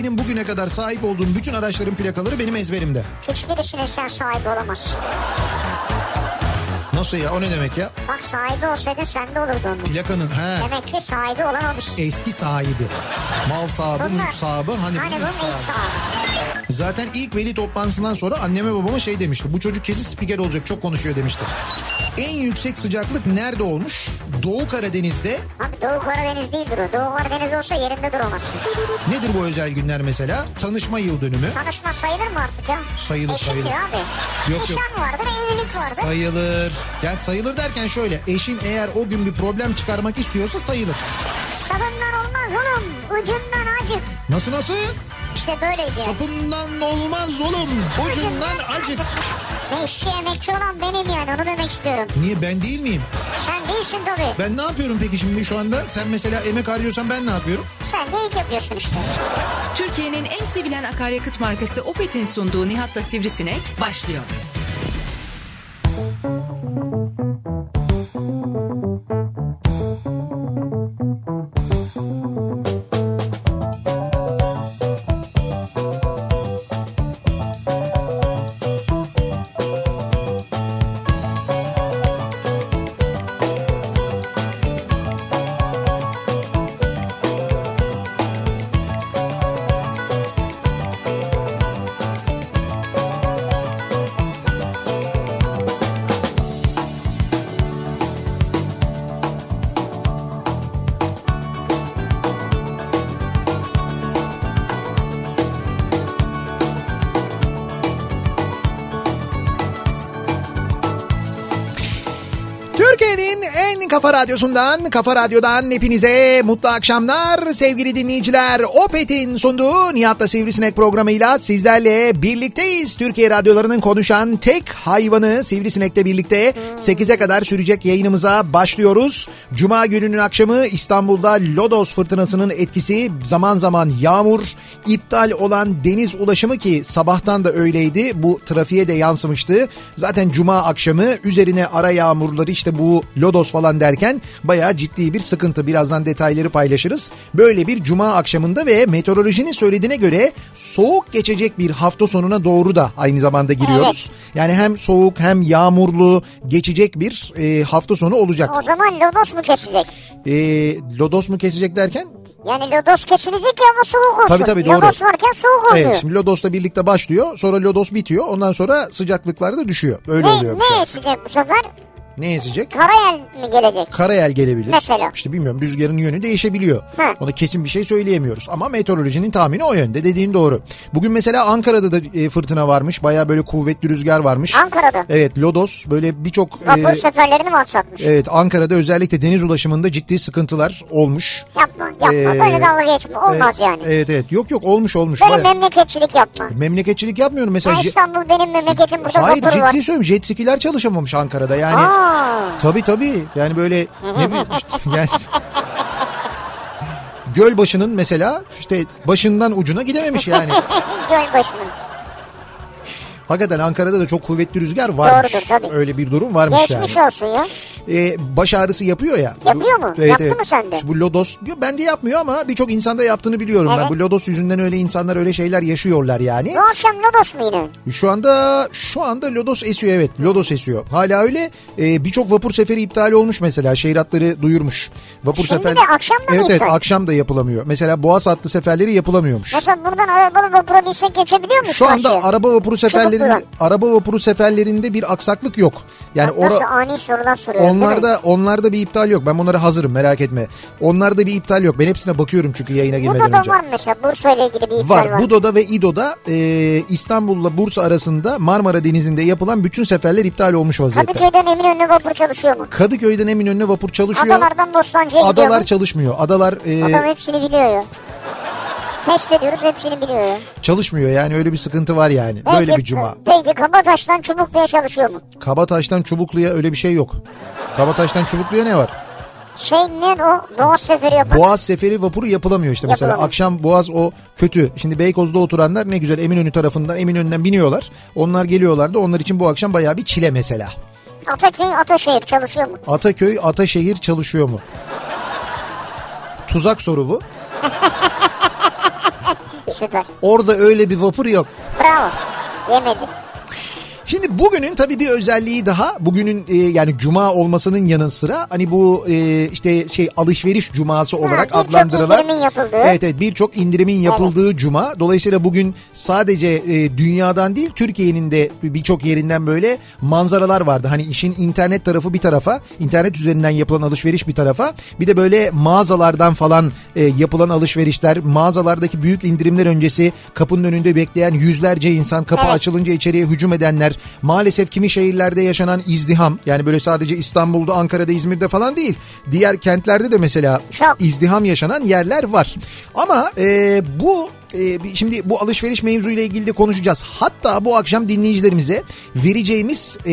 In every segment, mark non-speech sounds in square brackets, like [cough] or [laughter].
benim bugüne kadar sahip olduğum bütün araçların plakaları benim ezberimde. Hiçbirisine sen sahibi olamazsın. Nasıl ya o ne demek ya? Bak sahibi olsaydı sende olurdu onun. Plakanın he. Demek ki sahibi olamamışsın. Eski sahibi. Mal sahibi, Bunlar- mülk sahibi. Hani, Hani mülk ilk sahibi. sahibi. Zaten ilk veli toplantısından sonra anneme babama şey demişti. Bu çocuk kesin spiker olacak çok konuşuyor demişti. En yüksek sıcaklık nerede olmuş? Doğu Karadeniz'de. Abi Doğu Karadeniz değildir o. Doğu Karadeniz olsa yerinde duramazsın. Nedir bu özel günler mesela? Tanışma yıl dönümü. Tanışma sayılır mı artık ya? Sayılır, Eşim sayılır. abi. Yok, yok. Nişan vardır, evlilik vardır. Sayılır. Yani sayılır derken şöyle. Eşin eğer o gün bir problem çıkarmak istiyorsa sayılır. Sabından olmaz oğlum. Ucundan acık. Nasıl nasıl? İşte böyleydi. Sapından olmaz oğlum. Ucundan acık. Ne işçi emekçi olan benim yani onu demek istiyorum. Niye ben değil miyim? Sen değilsin tabii. Ben ne yapıyorum peki şimdi şu anda? Sen mesela emek harcıyorsan ben ne yapıyorum? Sen de ilk yapıyorsun işte. Türkiye'nin en sevilen akaryakıt markası Opet'in sunduğu Nihat'la Sivrisinek başlıyor. Türkiye'nin kafa radyosundan, kafa radyodan hepinize mutlu akşamlar sevgili dinleyiciler. Opet'in sunduğu Nihat'la Sivrisinek programıyla sizlerle birlikteyiz. Türkiye radyolarının konuşan tek hayvanı Sivrisinek'le birlikte 8'e kadar sürecek yayınımıza başlıyoruz. Cuma gününün akşamı İstanbul'da Lodos fırtınasının etkisi zaman zaman yağmur, iptal olan deniz ulaşımı ki sabahtan da öyleydi. Bu trafiğe de yansımıştı. Zaten cuma akşamı üzerine ara yağmurları işte bu lodos falan derken bayağı ciddi bir sıkıntı. Birazdan detayları paylaşırız. Böyle bir cuma akşamında ve meteorolojinin söylediğine göre soğuk geçecek bir hafta sonuna doğru da aynı zamanda giriyoruz. Yani hem soğuk hem yağmurlu geçecek bir e, hafta sonu olacak. O zaman lodos mu kesecek? E, lodos mu kesecek derken? Yani lodos kesilecek ya ama soğuk olsun. Tabii, tabii, doğru. Lodos varken soğuk oluyor. Evet şimdi Lodos'la birlikte başlıyor. Sonra Lodos bitiyor. Ondan sonra sıcaklıklar da düşüyor. Öyle ne, oluyor. ne esecek bu sefer? Ne ezecek? Karayel mi gelecek? Karayel gelebilir. Mesela? İşte bilmiyorum rüzgarın yönü değişebiliyor. Hı. Ona kesin bir şey söyleyemiyoruz. Ama meteorolojinin tahmini o yönde dediğin doğru. Bugün mesela Ankara'da da e, fırtına varmış. Baya böyle kuvvetli rüzgar varmış. Ankara'da. Evet Lodos böyle birçok... Vapur e, seferlerini mi aksatmış? Evet Ankara'da özellikle deniz ulaşımında ciddi sıkıntılar olmuş. Yapma yapma Ee, böyle dalga geçme olmaz evet, yani. Evet evet yok yok olmuş olmuş. Böyle Baya- memleketçilik yapma. Memleketçilik yapmıyorum mesela. Ya İstanbul benim memleketim burada Hayır vapur ciddi var. söylüyorum jet skiler çalışamamış Ankara'da yani. Aa, Tabii tabii yani böyle ne bileyim [laughs] yani göl başının mesela işte başından ucuna gidememiş yani. [laughs] göl başının. Hakikaten Ankara'da da çok kuvvetli rüzgar varmış. Doğrudur, tabii. Öyle bir durum varmış Geçmiş yani. olsun ya. Ee, baş ağrısı yapıyor ya. Yapıyor mu? Yaptı mı sende? İşte bu lodos diyor ben de yapmıyor ama birçok insanda yaptığını biliyorum ben. Evet. Bu lodos yüzünden öyle insanlar öyle şeyler yaşıyorlar yani. Bu akşam lodos mu yine? Şu anda şu anda lodos esiyor evet. Lodos esiyor. Hala öyle. Ee, birçok vapur seferi iptal olmuş mesela. Şehir hatları duyurmuş. Vapur Şimdi sefer de akşam da Evet evet akşam da yapılamıyor. Mesela Boğaz hattı seferleri yapılamıyormuş. Mesela buradan arabalı vapura binsek geçebiliyor muyuz Şu anda karşıya? araba vapuru seferlerinde araba vapuru seferlerinde bir aksaklık yok. Yani Nasıl ora, ani sorular mi? onlarda onlarda bir iptal yok. Ben bunlara hazırım merak etme. Onlarda bir iptal yok. Ben hepsine bakıyorum çünkü yayına girmeden Burada önce. da var mesela Bursa ile ilgili bir iptal Var. var. Budo'da ve İdo'da e, İstanbul'la Bursa arasında Marmara Denizi'nde yapılan bütün seferler iptal olmuş vaziyette. Kadıköy'den Eminönü'ne vapur çalışıyor mu? Kadıköy'den Eminönü'ne vapur çalışıyor. Adalardan Bostancı'ya gidiyor Adalar mu? çalışmıyor. Adalar e, Adam hepsini biliyor ya. Test ediyoruz hepsini biliyor ya. çalışmıyor yani öyle bir sıkıntı var yani. Böyle Peki- bir cuma. Peki Kabataş'tan Çubuklu'ya çalışıyor mu? Kabataş'tan Çubuklu'ya öyle bir şey yok. Kabataş'tan Çubuklu'ya ne var? Şey ne o? Boğaz seferi yapan. Boğaz seferi vapuru yapılamıyor işte mesela. Yapılamıyor. Akşam Boğaz o kötü. Şimdi Beykoz'da oturanlar ne güzel Eminönü tarafından Eminönü'nden biniyorlar. Onlar geliyorlar da onlar için bu akşam bayağı bir çile mesela. Ataköy Ataşehir çalışıyor mu? Ataköy Ataşehir çalışıyor mu? Tuzak soru bu. [laughs] Süper. Orada öyle bir vapur yok. Bravo. Yemedi. Şimdi bugünün tabii bir özelliği daha. Bugünün e, yani cuma olmasının yanı sıra hani bu e, işte şey alışveriş cuması olarak birçok adlandırılan. indirimin yapıldığı. Evet evet birçok indirimin yapıldığı cuma. Dolayısıyla bugün sadece e, dünyadan değil Türkiye'nin de birçok yerinden böyle manzaralar vardı. Hani işin internet tarafı bir tarafa, internet üzerinden yapılan alışveriş bir tarafa. Bir de böyle mağazalardan falan e, yapılan alışverişler, mağazalardaki büyük indirimler öncesi kapının önünde bekleyen yüzlerce insan, kapı Evet. açılınca içeriye hücum edenler, maalesef kimi şehirlerde yaşanan izdiham, yani böyle sadece İstanbul'da, Ankara'da, İzmir'de falan değil. Diğer kentlerde de mesela Çok. izdiham yaşanan yerler var. Ama e, bu e, bir- şimdi bu alışveriş mevzuyla ilgili de konuşacağız. Hatta bu akşam dinleyicilerimize vereceğimiz e,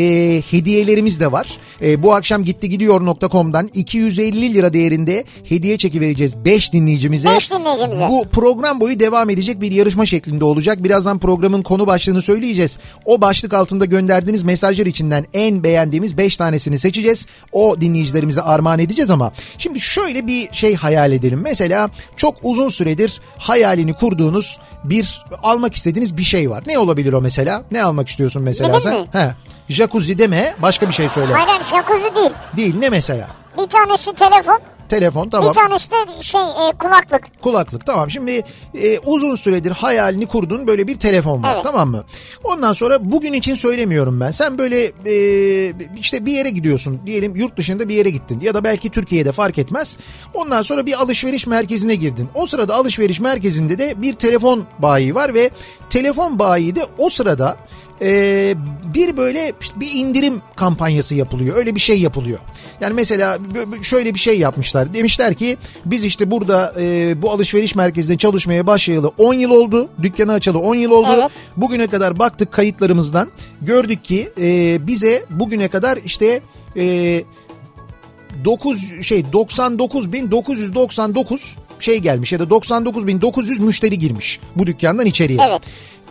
hediyelerimiz de var. E, bu akşam gitti gidiyor.com'dan 250 lira değerinde hediye çeki vereceğiz 5 dinleyicimize. Beş dinleyicimize. Bu program boyu devam edecek bir yarışma şeklinde olacak. Birazdan programın konu başlığını söyleyeceğiz. O başlık altında gönderdiğiniz mesajlar içinden en beğendiğimiz 5 tanesini seçeceğiz. O dinleyicilerimize armağan edeceğiz ama şimdi şöyle bir şey hayal edelim. Mesela çok uzun süredir hayalini kurduğunuz bir almak istediğiniz bir şey var. Ne olabilir o mesela? Ne almak istiyorsun mesela Benim sen? mi? He. Jacuzzi deme başka bir şey söyle. Hayır, jacuzzi değil. Değil ne mesela? Bir tanesi telefon, Telefon tamam. bir tanesi de şey e, kulaklık. Kulaklık tamam şimdi e, uzun süredir hayalini kurduğun böyle bir telefon var Evet. tamam mı? Ondan sonra bugün için söylemiyorum ben. Sen böyle e, işte bir yere gidiyorsun diyelim yurt dışında bir yere gittin ya da belki Türkiye'de fark etmez. Ondan sonra bir alışveriş merkezine girdin. O sırada alışveriş merkezinde de bir telefon bayi var ve telefon bayi de o sırada e, bir böyle bir indirim kampanyası yapılıyor. Öyle bir şey yapılıyor. Yani mesela şöyle bir şey yapmışlar. Demişler ki biz işte burada e, bu alışveriş merkezinde çalışmaya başlayalı 10 yıl oldu. Dükkanı açalı 10 yıl oldu. Evet. Bugüne kadar baktık kayıtlarımızdan. Gördük ki e, bize bugüne kadar işte e, 9 şey 99.999 şey gelmiş ya da 99.900 müşteri girmiş bu dükkandan içeriye. Evet.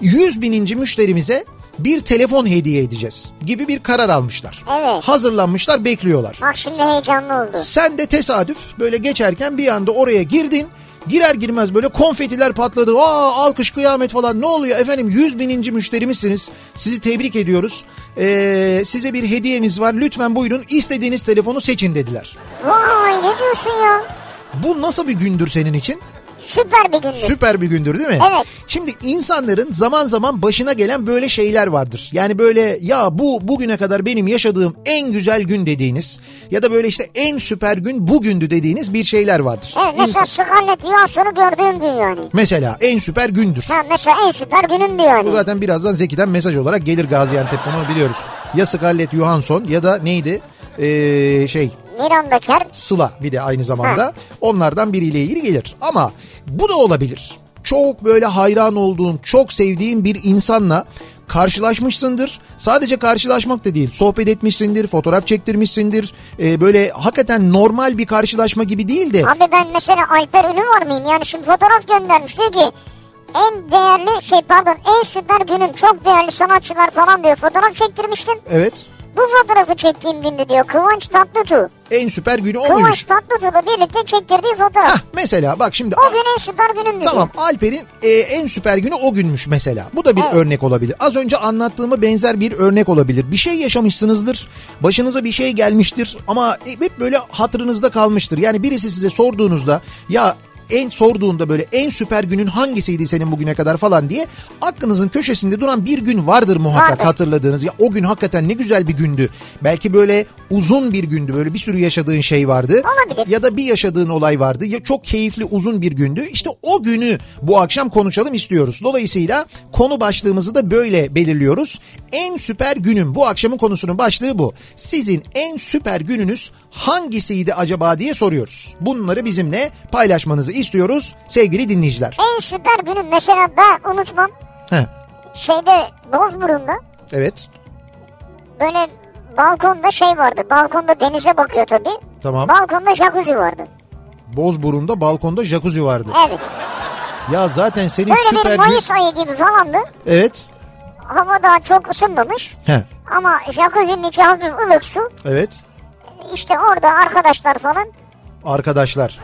100 bininci müşterimize bir telefon hediye edeceğiz gibi bir karar almışlar. Evet. Hazırlanmışlar bekliyorlar. Bak şimdi heyecanlı oldu. Sen de tesadüf böyle geçerken bir anda oraya girdin. Girer girmez böyle konfetiler patladı. Aa alkış kıyamet falan ne oluyor efendim 100 bininci müşterimizsiniz. Sizi tebrik ediyoruz. Ee, size bir hediyemiz var lütfen buyurun istediğiniz telefonu seçin dediler. Vay ne diyorsun ya? Bu nasıl bir gündür senin için? Süper bir gündü. Süper bir gündür değil mi? Evet. Şimdi insanların zaman zaman başına gelen böyle şeyler vardır. Yani böyle ya bu bugüne kadar benim yaşadığım en güzel gün dediğiniz ya da böyle işte en süper gün bugündü dediğiniz bir şeyler vardır. Evet mesela İnsan- Scarlett Johansson'u gördüğüm gün yani. mesela en süper gündür. Ha mesela en süper günümdü yani. Bu zaten birazdan Zeki'den mesaj olarak gelir Gaziantep'ten onu biliyoruz. Ya Scarlett Johansson ya da neydi? Ee, şey Miranda Kerr. Sıla bir de aynı zamanda onlardan biriyle ilgili gelir. Ama bu da olabilir. Çok böyle hayran olduğun, çok sevdiğin bir insanla karşılaşmışsındır. Sadece karşılaşmak da değil, sohbet etmişsindir, fotoğraf çektirmişsindir. Ee, böyle hakikaten normal bir karşılaşma gibi değil de Abi ben mesela Alper Ünlü var mıyım? Yani şimdi fotoğraf göndermiş diyor ki en değerli şey pardon en süper günüm çok değerli sanatçılar falan diyor. Fotoğraf çektirmiştim. evet Bu fotoğrafı çektiğim günde diyor Kıvanç Tatlıtuğ. En süper günü Kıvanç oymuş. Tatlıtuğ'la birlikte çektirdiği fotoğraf. Hah, mesela bak şimdi O gün en süper günümdü Tamam diyor. Alper'in e, en süper günü o günmüş mesela. Bu da bir Evet. örnek olabilir. Az önce anlattığıma benzer bir örnek olabilir. Bir şey yaşamışsınızdır. Başınıza bir şey gelmiştir ama hep böyle hatırınızda kalmıştır. Yani birisi size sorduğunuzda ya en sorduğunda böyle en süper günün hangisiydi senin bugüne kadar falan diye aklınızın köşesinde duran bir gün vardır muhakkak Vardır. hatırladığınız. Ya o gün hakikaten ne güzel bir gündü. Belki böyle uzun bir gündü. Böyle bir sürü yaşadığın şey vardı. Olabilir. Ya da bir yaşadığın olay vardı. Ya çok keyifli uzun bir gündü. İşte o günü bu akşam konuşalım istiyoruz. Dolayısıyla konu başlığımızı da böyle belirliyoruz. En süper günüm bu akşamın konusunun başlığı bu. Sizin en süper gününüz hangisiydi acaba diye soruyoruz. Bunları bizimle paylaşmanızı istiyoruz sevgili dinleyiciler. En süper günüm mesela ben unutmam. Heh, Şeyde Bozburun'da evet böyle balkonda şey vardı. Balkonda denize bakıyor tabii. tamam. Balkonda jacuzzi vardı. Bozburun'da balkonda jacuzzi vardı. Evet. Ya zaten senin Böyle süper bir gün... Mayıs ayı gibi falandı. Evet. Hava daha çok ısınmamış. Heh, Ama jacuzzi'nin içi hafif ılık su. evet. İşte orada arkadaşlar falan. Arkadaşlar.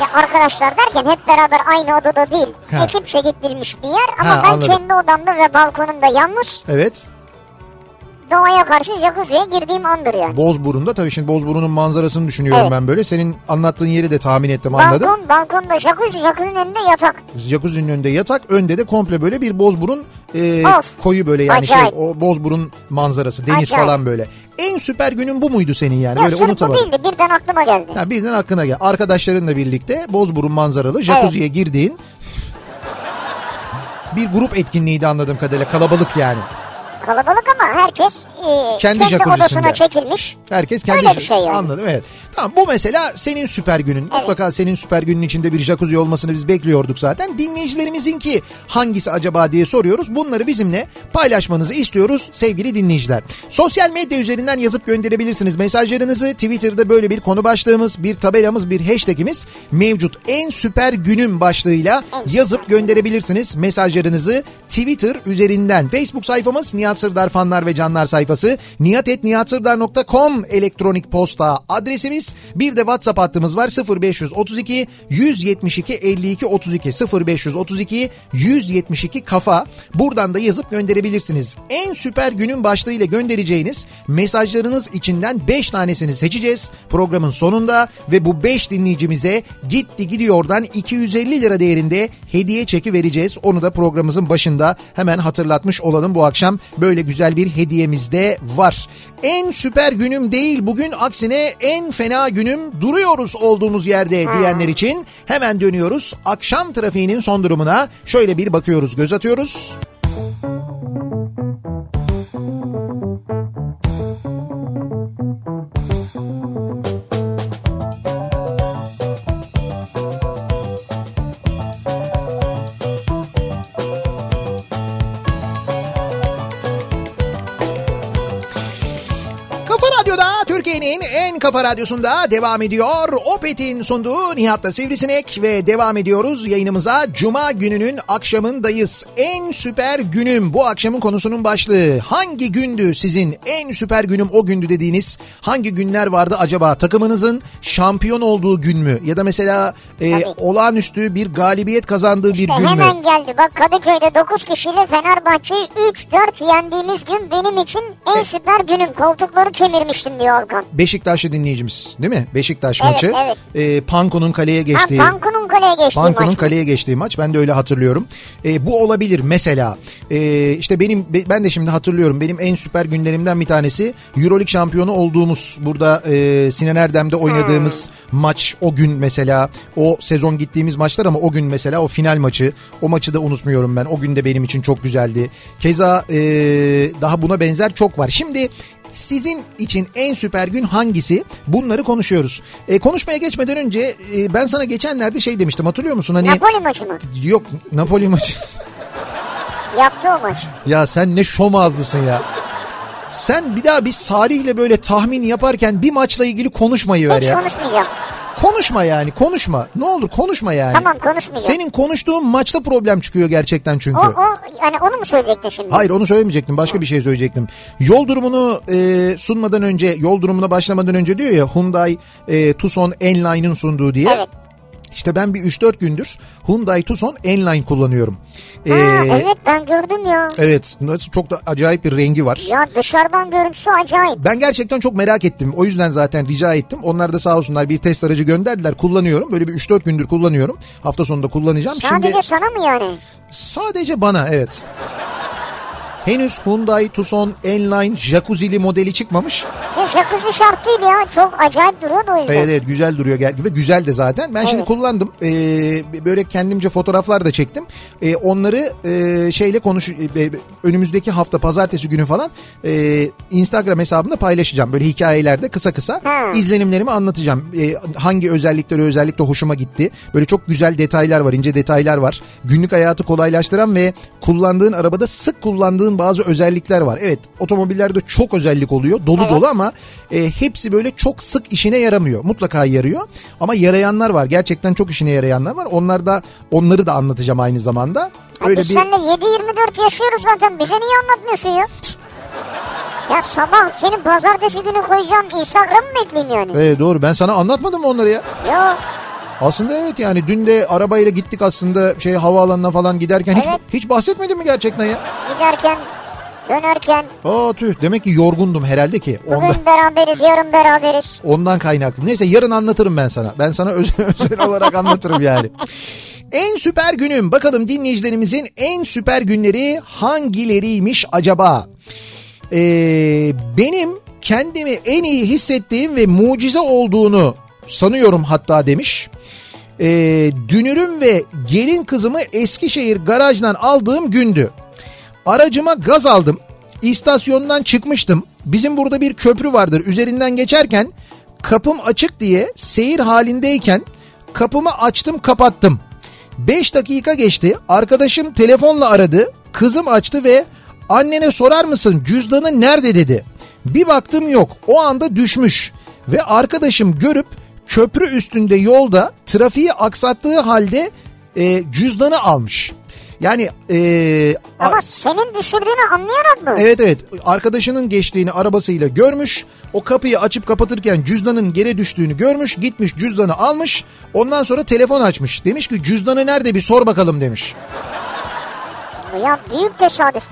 Ya arkadaşlar derken hep beraber aynı odada değil. Ha. Ekipçe gidilmiş bir yer ama Ha, ben anladım. kendi odamda ve balkonumda yalnız Evet. Doğaya karşı jacuzziye girdiğim andır yani. Bozburun'da tabii şimdi Bozburun'un manzarasını düşünüyorum Evet. ben böyle. Senin anlattığın yeri de tahmin ettim anladım. Balkon, balkonda jacuzzi, jacuzzi'nin önünde yatak. Jacuzzi'nin önünde yatak, önde de komple böyle bir Bozburun e, Of. koyu böyle yani Acayip. şey o Bozburun manzarası, deniz Acayip. falan böyle. En süper günün bu muydu senin yani? Ya böyle sırf bu unutamadım. değildi birden aklıma geldi. Ha, birden aklına gel. Arkadaşlarınla birlikte Bozburun manzaralı jacuzziye girdiğin bir grup etkinliğiydi anladığım kadarıyla. Kalabalık yani. Kalabalık ama herkes e, Kendi kendi, odasına çekilmiş. Herkes kendi Öyle bir şey yani. Anladım evet. Tamam bu mesela senin süper günün. Evet. Mutlaka senin süper günün içinde bir jacuzzi olmasını biz bekliyorduk zaten. Dinleyicilerimizinki hangisi acaba diye soruyoruz. Bunları bizimle paylaşmanızı istiyoruz sevgili dinleyiciler. Sosyal medya üzerinden yazıp gönderebilirsiniz mesajlarınızı. Twitter'da böyle bir konu başlığımız, bir tabelamız, bir hashtagimiz mevcut. En süper günüm başlığıyla yazıp gönderebilirsiniz mesajlarınızı Twitter üzerinden. Facebook sayfamız Nihat Sırdar fanlar ve canlar sayfası. nihatetnihatsırdar.com elektronik posta adresimiz. Bir de WhatsApp hattımız var 0532 172 52 32 0532 172 kafa. Buradan da yazıp gönderebilirsiniz. En süper günün başlığıyla göndereceğiniz mesajlarınız içinden 5 tanesini seçeceğiz programın sonunda ve bu 5 dinleyicimize gitti gidiyordan 250 lira değerinde hediye çeki vereceğiz. Onu da programımızın başında hemen hatırlatmış olalım bu akşam böyle güzel bir hediyemiz de var. En süper günüm değil bugün aksine en fena günüm duruyoruz olduğumuz yerde diyenler için hemen dönüyoruz. Akşam trafiğinin son durumuna şöyle bir bakıyoruz göz atıyoruz. Kafa kafa radyosunda devam ediyor. Opet'in sunduğu Nihat'la Sivrisinek ve devam ediyoruz yayınımıza. Cuma gününün akşamındayız. En süper günüm bu akşamın konusunun başlığı. Hangi gündü sizin en süper günüm o gündü dediğiniz hangi günler vardı acaba? Takımınızın şampiyon olduğu gün mü? Ya da mesela e, Tabii. olağanüstü bir galibiyet kazandığı bir İşte gün mü? hemen geldi. Bak Kadıköy'de 9 kişiyle Fenerbahçe'yi 3-4 yendiğimiz gün benim için en süper günüm. Koltukları kemirmiştim diyor Volkan. Beşiktaşlı dinleyicimiz değil mi? Beşiktaş Evet, maçı. evet. E, Panko'nun kaleye Ha, geçtiği. Panku'nun kaleye geçtiği Panko'nun maç. kaleye geçtiği maç. Ben de öyle hatırlıyorum. E, bu olabilir mesela. E, işte benim be- ben de şimdi hatırlıyorum. Benim en süper günlerimden bir tanesi Euroleague şampiyonu olduğumuz burada e, Sinan Erdem'de oynadığımız maç o gün mesela. O sezon gittiğimiz maçlar ama o gün mesela o final maçı. O maçı da unutmuyorum ben. O gün de benim için çok güzeldi. Keza e, daha buna benzer çok var. Şimdi sizin için en süper gün hangisi? Bunları konuşuyoruz. E, konuşmaya geçmeden önce e, ben sana geçenlerde şey demiştim hatırlıyor musun? Hani Napoli maçı mı? yok Napoli maçı. [laughs] Yaptı o maç. ya sen ne şom ağızlısın ya. Sen bir daha bir Salih'le böyle tahmin yaparken bir maçla ilgili konuşmayı ver Hiç ya. konuşmayacağım. Konuşma yani konuşma. Ne olur konuşma yani. Tamam konuşmayacağım. Senin konuştuğun maçta problem çıkıyor gerçekten çünkü. O, o yani onu mu söyleyecektin şimdi? Hayır onu söylemeyecektim. Başka bir şey söyleyecektim. Yol durumunu e, sunmadan önce, yol durumuna başlamadan önce diyor ya Hyundai e, Tucson N-Line'ın sunduğu diye. Evet. İşte ben bir 3-4 gündür Hyundai Tucson N-Line kullanıyorum. Ha, evet ben gördüm ya. evet. nasıl- Çok da acayip bir rengi var. Ya dışarıdan görüntüsü acayip. Ben gerçekten çok merak ettim. O yüzden zaten rica ettim. Onlar da sağ olsunlar bir test aracı gönderdiler. Kullanıyorum. Böyle bir 3-4 gündür kullanıyorum. Hafta sonunda kullanacağım. Sadece Şimdi sana mı yani? sadece bana evet. Henüz Hyundai Tucson N-Line jacuzzi'li modeli çıkmamış. Ya jacuzzi şart değil ya. Çok acayip duruyor da o yüzden. Evet evet güzel duruyor ve güzel de zaten. Ben şimdi Evet. kullandım. Ee, böyle kendimce fotoğraflar da çektim. Ee, onları e, şeyle konuş e, önümüzdeki hafta pazartesi günü falan e, Instagram hesabımda paylaşacağım. Böyle hikayelerde kısa kısa Ha. izlenimlerimi anlatacağım. E, hangi özellikleri özellikle hoşuma gitti. Böyle çok güzel detaylar var, ince detaylar var. Günlük hayatı kolaylaştıran ve kullandığın arabada sık kullandığın bazı özellikler var. Evet, otomobillerde çok özellik oluyor. Dolu Evet. dolu ama e, hepsi böyle çok sık işine yaramıyor. Mutlaka yarıyor. Ama yarayanlar var. Gerçekten çok işine yarayanlar var. Onlar da onları da anlatacağım aynı zamanda. Ya Öyle biz bir seninle 7-24 yaşıyoruz zaten. Bize niye anlatmıyorsun ya? Ya sabah senin pazartesi günü koyacağın Instagram mı bekleyeyim yani? Evet, doğru. Ben sana anlatmadım mı onları ya? Yok. Aslında evet yani dün de arabayla gittik aslında şey havaalanına falan giderken hiç, Evet. hiç bahsetmedin mi gerçekten ya? Giderken, dönerken Aa tüh demek ki yorgundum herhalde ki. bugün Ondan, beraberiz, yarın beraberiz. ondan kaynaklı. Neyse yarın anlatırım ben sana. Ben sana özel, [laughs] özel olarak anlatırım yani. En süper günüm. Bakalım dinleyicilerimizin en süper günleri hangileriymiş acaba? Ee, benim kendimi en iyi hissettiğim ve mucize olduğunu sanıyorum hatta demiş. Ee, dünürüm ve gelin kızımı Eskişehir garajdan aldığım gündü. Aracıma gaz aldım. İstasyondan çıkmıştım. Bizim burada bir köprü vardır. Üzerinden geçerken kapım açık diye seyir halindeyken kapımı açtım kapattım. 5 dakika geçti. Arkadaşım telefonla aradı. Kızım açtı ve annene sorar mısın cüzdanı nerede dedi. Bir baktım yok. O anda düşmüş. Ve arkadaşım görüp köprü üstünde yolda trafiği aksattığı halde e, cüzdanı almış. Yani e, Ama senin düşürdüğünü anlayarak mı? Evet evet arkadaşının geçtiğini arabasıyla görmüş. O kapıyı açıp kapatırken cüzdanın geri düştüğünü görmüş. Gitmiş cüzdanı almış. Ondan sonra telefon açmış. Demiş ki cüzdanı nerede bir sor bakalım demiş. Ya büyük tesadüf.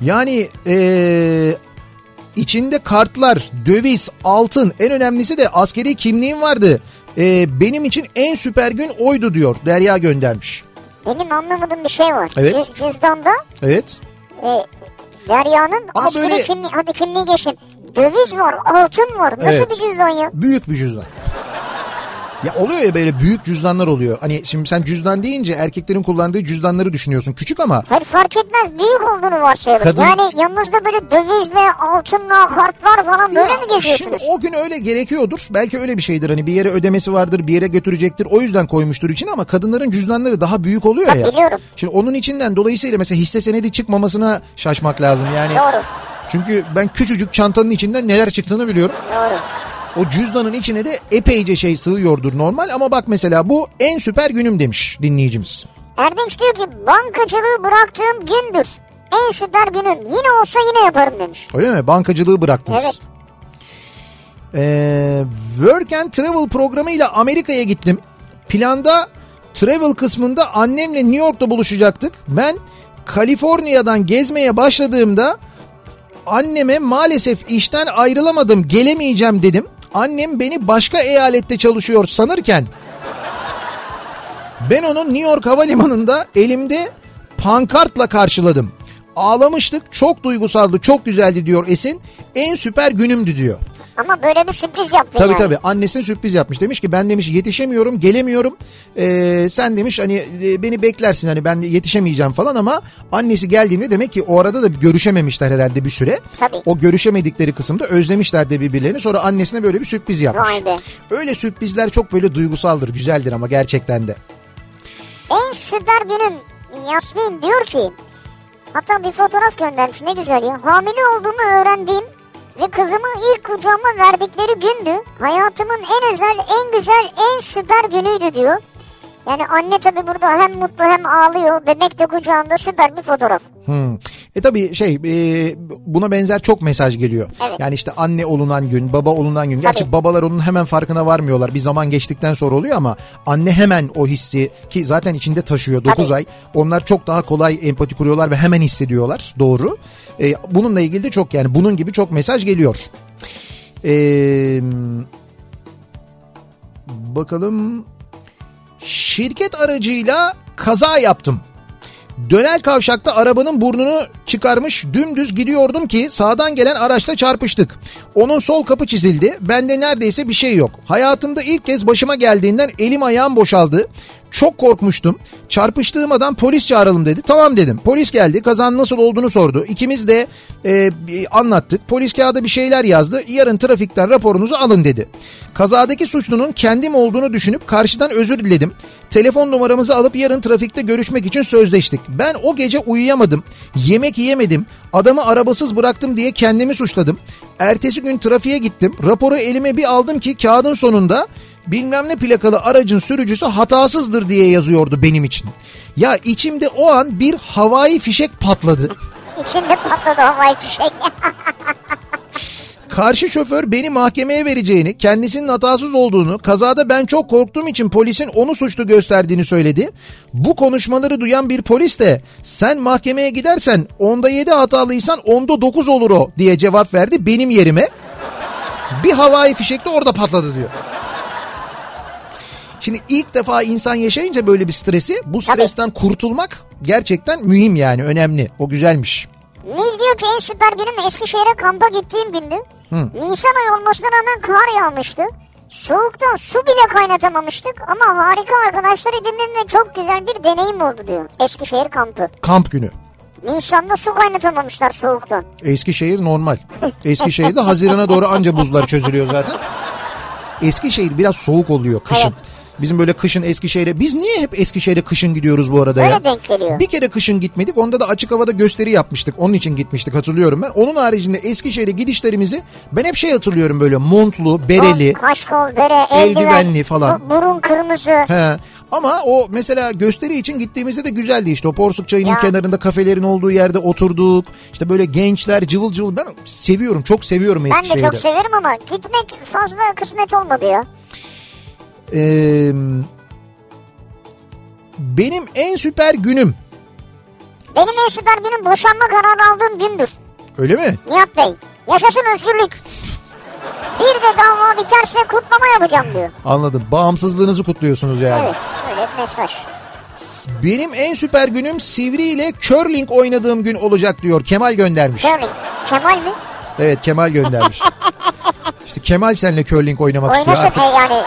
Yani eee, içinde kartlar, döviz, altın en önemlisi de askeri kimliğim vardı. Eee, benim için en süper gün oydu diyor Derya göndermiş. Benim anlamadığım bir şey var. Evet. Cü- cüzdanda Evet. e, Derya'nın Ama askeri böyle- kimliği, hadi kimliği geçtim. Döviz var, altın var. Nasıl Evet. bir cüzdan ya? Büyük bir cüzdan. Ya oluyor ya böyle büyük cüzdanlar oluyor. Hani şimdi sen cüzdan deyince erkeklerin kullandığı cüzdanları düşünüyorsun. Küçük ama Hayır fark etmez büyük olduğunu varsayalım. Kadın- Yani yanınızda böyle dövizle, altınla, kartlar falan böyle Ya mi geziyorsunuz? Şimdi o gün öyle gerekiyordur. Belki öyle bir şeydir. Hani bir yere ödemesi vardır, bir yere götürecektir. O yüzden koymuştur için ama kadınların cüzdanları daha büyük oluyor Ha, ya. biliyorum. Şimdi onun içinden dolayısıyla mesela hisse senedi çıkmamasına şaşmak lazım. Yani Doğru. çünkü ben küçücük çantanın içinden neler çıktığını biliyorum. Doğru. O cüzdanın içine de epeyce şey sığıyordur normal ama bak mesela bu en süper günüm demiş dinleyicimiz. Erdinç diyor ki bankacılığı bıraktığım gündür. En süper günüm. Yine olsa yine yaparım demiş. Öyle mi? Bankacılığı bıraktınız. Evet. Ee, Work and Travel programıyla Amerika'ya gittim. Planda travel kısmında annemle New York'ta buluşacaktık. Ben Kaliforniya'dan gezmeye başladığımda anneme maalesef işten ayrılamadım gelemeyeceğim dedim. Annem beni başka eyalette çalışıyor sanırken ben onu New York Havalimanı'nda elimde pankartla karşıladım. Ağlamıştık çok duygusaldı çok güzeldi diyor Esin. En süper günümdü diyor. Ama böyle bir sürpriz yaptın Tabii yani. tabii annesine sürpriz yapmış. Demiş ki ben demiş yetişemiyorum gelemiyorum. Ee, sen demiş hani e, beni beklersin hani ben yetişemeyeceğim falan ama annesi geldiğinde demek ki o arada da görüşememişler herhalde bir süre. Tabii. O görüşemedikleri kısımda özlemişler de birbirlerini. Sonra annesine böyle bir sürpriz yapmış. Vay be. Öyle sürprizler çok böyle duygusaldır güzeldir ama gerçekten de. En süper günüm Yasmin diyor ki hatta bir fotoğraf göndermiş ne güzel ya. Hamile olduğumu öğrendiğim ve kızımı ilk kucağıma verdikleri gündü. Hayatımın en özel, en güzel, en süper günüydü diyor. Yani anne tabii burada hem mutlu hem ağlıyor. Bebek de kucağında süper bir fotoğraf. Hmm. E tabii şey e, buna benzer çok mesaj geliyor. Evet. Yani işte anne olunan gün, baba olunan gün. Gerçi Tabii. babalar onun hemen farkına varmıyorlar. Bir zaman geçtikten sonra oluyor ama anne hemen o hissi ki zaten içinde taşıyor 9 Tabii. ay. Onlar çok daha kolay empati kuruyorlar ve hemen hissediyorlar. Doğru. E, bununla ilgili de çok yani bunun gibi çok mesaj geliyor. Eee bakalım şirket aracıyla kaza yaptım. Dönel kavşakta arabanın burnunu çıkarmış dümdüz gidiyordum ki sağdan gelen araçla çarpıştık. Onun sol kapı çizildi. Bende neredeyse bir şey yok. Hayatımda ilk kez başıma geldiğinden elim ayağım boşaldı. Çok korkmuştum. Çarpıştığım adam polis çağıralım dedi. Tamam dedim. Polis geldi. Kazanın nasıl olduğunu sordu. İkimiz de e, anlattık. Polis kağıda bir şeyler yazdı. Yarın trafikten raporunuzu alın dedi. Kazadaki suçlunun kendim olduğunu düşünüp karşıdan özür diledim. Telefon numaramızı alıp yarın trafikte görüşmek için sözleştik. Ben o gece uyuyamadım. Yemek yiyemedim. Adamı arabasız bıraktım diye kendimi suçladım. Ertesi gün trafiğe gittim. Raporu elime bir aldım ki kağıdın sonunda bilmem ne plakalı aracın sürücüsü hatasızdır diye yazıyordu benim için. Ya içimde o an bir havai fişek patladı. İçinde patladı havai fişek. Karşı şoför beni mahkemeye vereceğini, kendisinin hatasız olduğunu, kazada ben çok korktuğum için polisin onu suçlu gösterdiğini söyledi. Bu konuşmaları duyan bir polis de sen mahkemeye gidersen onda 7 hatalıysan onda 9 olur o diye cevap verdi benim yerime. Bir havai fişek de orada patladı diyor. Şimdi ilk defa insan yaşayınca böyle bir stresi bu stresten kurtulmak gerçekten mühim yani önemli. O güzelmiş. Nil diyor ki en süper günüm Eskişehir'e kampa gittiğim gündü. Nisan ayı olmasına rağmen kar yağmıştı. Soğuktan su bile kaynatamamıştık ama harika arkadaşlar edindim ve çok güzel bir deneyim oldu diyor. Eskişehir kampı. Kamp günü. Nisan'da su kaynatamamışlar soğuktan. Eskişehir normal. [laughs] Eskişehir'de Haziran'a doğru anca buzlar çözülüyor zaten. Eskişehir biraz soğuk oluyor kışın. Evet. Bizim böyle kışın Eskişehir'e biz niye hep Eskişehir'e kışın gidiyoruz bu arada ya? Öyle denk geliyor. Bir kere kışın gitmedik. Onda da açık havada gösteri yapmıştık. Onun için gitmiştik hatırlıyorum ben. Onun haricinde Eskişehir'e gidişlerimizi ben hep şey hatırlıyorum böyle montlu, bereli. Kaşkol, bere, eldiven, eldivenli falan. bu- burun kırmızı. He. Ama o mesela gösteri için gittiğimizde de güzeldi işte. O Porsuk Çayı'nın Ya. kenarında kafelerin olduğu yerde oturduk. İşte böyle gençler cıvıl cıvıl. Ben seviyorum, çok seviyorum Ben de Eskişehir'i. çok severim ama gitmek fazla kısmet olmadı ya. Ee, benim en süper günüm. Benim en süper günüm boşanma kararı aldığım gündür. Öyle mi? Nihat Bey. Yaşasın özgürlük. Bir de dava biterse kutlama yapacağım diyor. Anladım. Bağımsızlığınızı kutluyorsunuz yani. Evet öyle mesaj. Benim en süper günüm Sivri ile curling oynadığım gün olacak diyor. Kemal göndermiş. Curling. Kemal mi? Evet Kemal göndermiş. [laughs] işte Kemal seninle curling oynamak istiyor. Oynasın Artık e yani.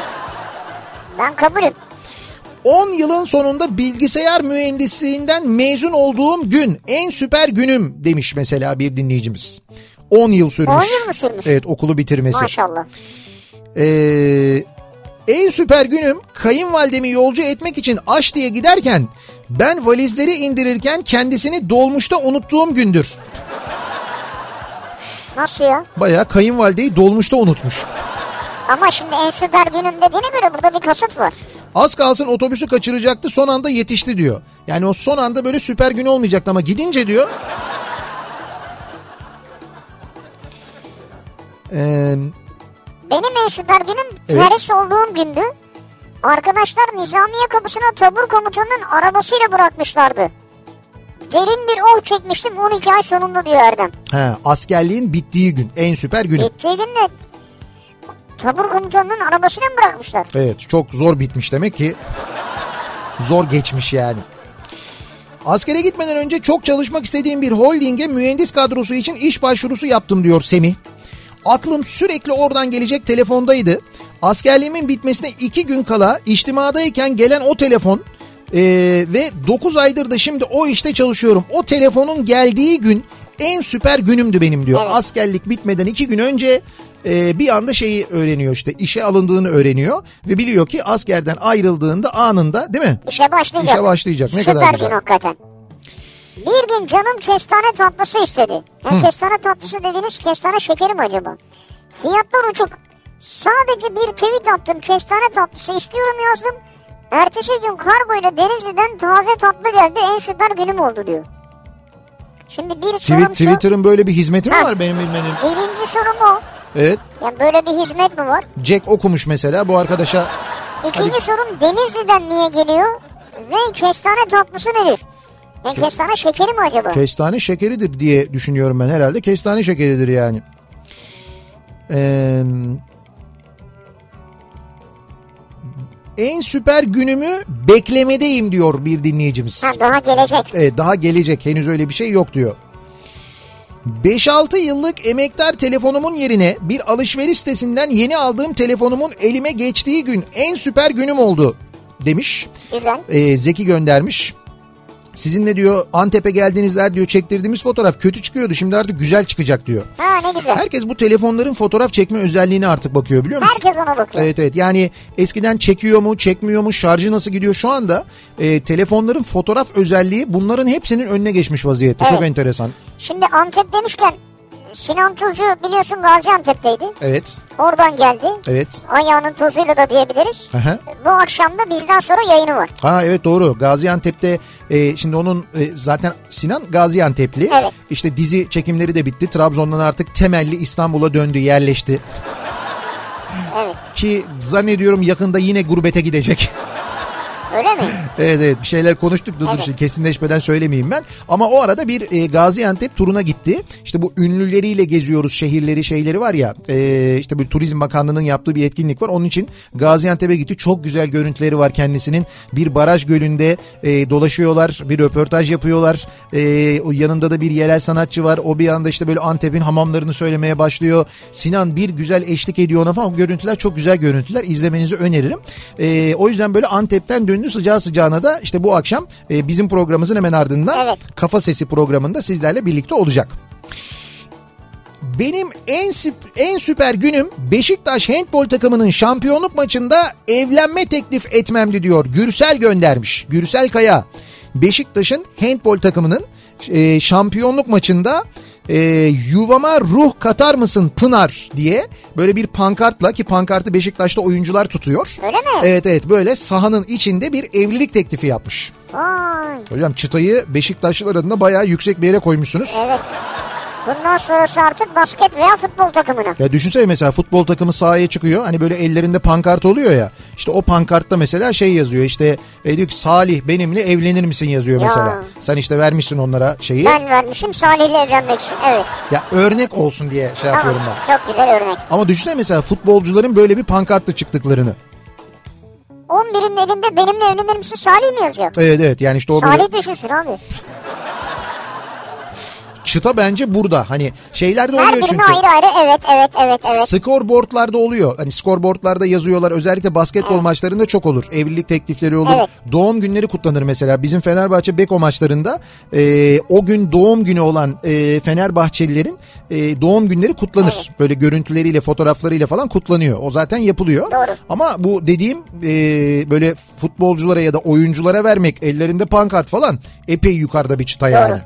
Ben kabulüm. 10 yılın sonunda bilgisayar mühendisliğinden mezun olduğum gün en süper günüm demiş mesela bir dinleyicimiz. 10 yıl sürmüş. 10 yıl mı sürmüş? Evet okulu bitirmesi. Maşallah. Ee, en süper günüm kayınvalidemi yolcu etmek için aş diye giderken ben valizleri indirirken kendisini dolmuşta unuttuğum gündür. Nasıl ya? Bayağı kayınvalideyi dolmuşta unutmuş. Ama şimdi en süper günüm dediğine göre burada bir kasıt var. Az kalsın otobüsü kaçıracaktı son anda yetişti diyor. Yani o son anda böyle süper gün olmayacaktı ama gidince diyor. Ee, [laughs] Benim en süper günüm Evet. olduğum gündü. Arkadaşlar Nizamiye kapısına tabur komutanının arabasıyla bırakmışlardı. Derin bir oh çekmiştim 12 ay sonunda diyor Erdem. he, askerliğin bittiği gün en süper günü. Gittiği gün de tabur komutanının arabasıyla mı bırakmışlar? Evet çok zor bitmiş demek ki. Zor geçmiş yani. Askere gitmeden önce çok çalışmak istediğim bir holdinge mühendis kadrosu için iş başvurusu yaptım diyor Semih. Aklım sürekli oradan gelecek telefondaydı. Askerliğimin bitmesine iki gün kala içtimadayken gelen o telefon ee, ve 9 aydır da şimdi o işte çalışıyorum. O telefonun geldiği gün en süper günümdü benim diyor. Evet. Askerlik bitmeden iki gün önce e, bir anda şeyi öğreniyor işte işe alındığını öğreniyor ve biliyor ki askerden ayrıldığında anında değil mi? İşe başlayacak. İşe başlayacak. Ne Süper kadar güzel. hakikaten. Bir gün canım kestane tatlısı istedi. Ya kestane tatlısı dediğiniz kestane şekeri mi acaba? Fiyatlar uçuk. Sadece bir tweet attım kestane tatlısı istiyorum yazdım. Ertesi gün kargoyla Denizli'den taze tatlı geldi en süper günüm oldu diyor. Şimdi bir Tweet, sorum şu. Twitter'ın böyle bir hizmeti mi Ha. var benim bilmediğim? Birinci sorum o. Evet. Yani böyle bir hizmet mi var? Jack okumuş mesela bu arkadaşa. İkinci sorum Denizli'den niye geliyor? Ve kestane tatlısı nedir? Yani kestane şekeri mi acaba? Kestane şekeridir diye düşünüyorum ben herhalde. Kestane şekeridir yani. Ee, en süper günümü beklemedeyim diyor bir dinleyicimiz. Ha, daha gelecek. Evet, daha gelecek henüz öyle bir şey yok diyor. 5-6 yıllık emektar telefonumun yerine bir alışveriş sitesinden yeni aldığım telefonumun elime geçtiği gün en süper günüm oldu demiş. Güzel. Ee, Zeki göndermiş. Sizinle diyor Antep'e geldiğinizler diyor çektirdiğimiz fotoğraf kötü çıkıyordu şimdi artık güzel çıkacak diyor. Ha ne güzel. Herkes bu telefonların fotoğraf çekme özelliğine artık bakıyor biliyor musun? Herkes ona bakıyor. Evet evet yani eskiden çekiyor mu çekmiyor mu şarjı nasıl gidiyor şu anda e, telefonların fotoğraf özelliği bunların hepsinin önüne geçmiş vaziyette çok Evet. enteresan. Şimdi Antep demişken Sinan Tuzcu biliyorsun Gaziantep'teydi. Evet. Oradan geldi. Evet. Ayağının tozuyla da diyebiliriz. Aha. Bu akşam da bizden sonra yayını var. Ha evet doğru. Gaziantep'te e, şimdi onun e, zaten Sinan Gaziantep'li. Evet. İşte dizi çekimleri de bitti. Trabzon'dan artık temelli İstanbul'a döndü, yerleşti. [laughs] Evet. Ki zannediyorum yakında yine gurbete gidecek. Öyle mi? Evet evet bir şeyler konuştuk dur Evet. şimdi kesinleşmeden söylemeyeyim ben. Ama o arada bir e, Gaziantep turuna gitti. İşte bu ünlüleriyle geziyoruz şehirleri şeyleri var ya. E, işte bu Turizm Bakanlığı'nın yaptığı bir etkinlik var. Onun için Gaziantep'e gitti. Çok güzel görüntüleri var kendisinin. Bir baraj gölünde e, dolaşıyorlar. Bir röportaj yapıyorlar. E, o yanında da bir yerel sanatçı var. O bir anda işte böyle Antep'in hamamlarını söylemeye başlıyor. Sinan bir güzel eşlik ediyor ona falan. O görüntüler çok güzel görüntüler. İzlemenizi öneririm. E, o yüzden böyle Antep'ten döndü sıcağı sıcağına da işte bu akşam e, bizim programımızın hemen ardından Evet. Kafa Sesi programında sizlerle birlikte olacak. Benim en en süper günüm Beşiktaş handbol takımının şampiyonluk maçında evlenme teklif etmemdi diyor. Gürsel göndermiş. Gürsel Kaya. Beşiktaş'ın handbol takımının e, şampiyonluk maçında e, yuvama ruh katar mısın Pınar diye böyle bir pankartla ki pankartı Beşiktaş'ta oyuncular tutuyor. Öyle mi? Evet evet böyle sahanın içinde bir evlilik teklifi yapmış. Vay. Hocam çıtayı Beşiktaşlılar adına bayağı yüksek bir yere koymuşsunuz. Evet. Bundan sonrası artık basket veya futbol takımına. Ya düşünsene mesela futbol takımı sahaya çıkıyor. Hani böyle ellerinde pankart oluyor ya. İşte o pankartta mesela şey yazıyor. İşte e, diyor ki Salih benimle evlenir misin yazıyor Ya. mesela. Sen işte vermişsin onlara şeyi. Ben vermişim Salih'le evlenmek için. Evet. Ya örnek olsun diye şey Tamam. yapıyorum ben. Çok güzel örnek. Ama düşünsene mesela futbolcuların böyle bir pankartla çıktıklarını. 11'in elinde benimle evlenir misin Salih mi yazıyor? Evet evet yani işte o böyle Salih düşünsün abi. Çıta bence burada. Hani şeylerde Her oluyor birine çünkü. ayrı ayrı evet evet evet evet. Scoreboardlarda oluyor. Hani scoreboardlarda yazıyorlar. Özellikle basketbol maçlarında çok olur. Evlilik teklifleri olur. Evet. Doğum günleri kutlanır mesela. Bizim Fenerbahçe Beko maçlarında e, o gün doğum günü olan e, Fenerbahçelilerin e, doğum günleri kutlanır. Böyle görüntüleriyle, fotoğraflarıyla falan kutlanıyor. O zaten yapılıyor. Doğru. Ama bu dediğim e, böyle futbolculara ya da oyunculara vermek ellerinde pankart falan epey yukarıda bir çıta yani.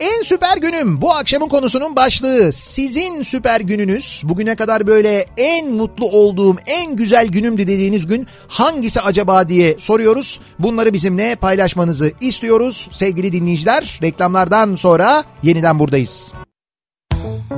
En süper günüm bu akşamın konusunun başlığı. Sizin süper gününüz bugüne kadar böyle en mutlu olduğum en güzel günümdü dediğiniz gün hangisi acaba diye soruyoruz. Bunları bizimle paylaşmanızı istiyoruz sevgili dinleyiciler. Reklamlardan sonra yeniden buradayız. Kafa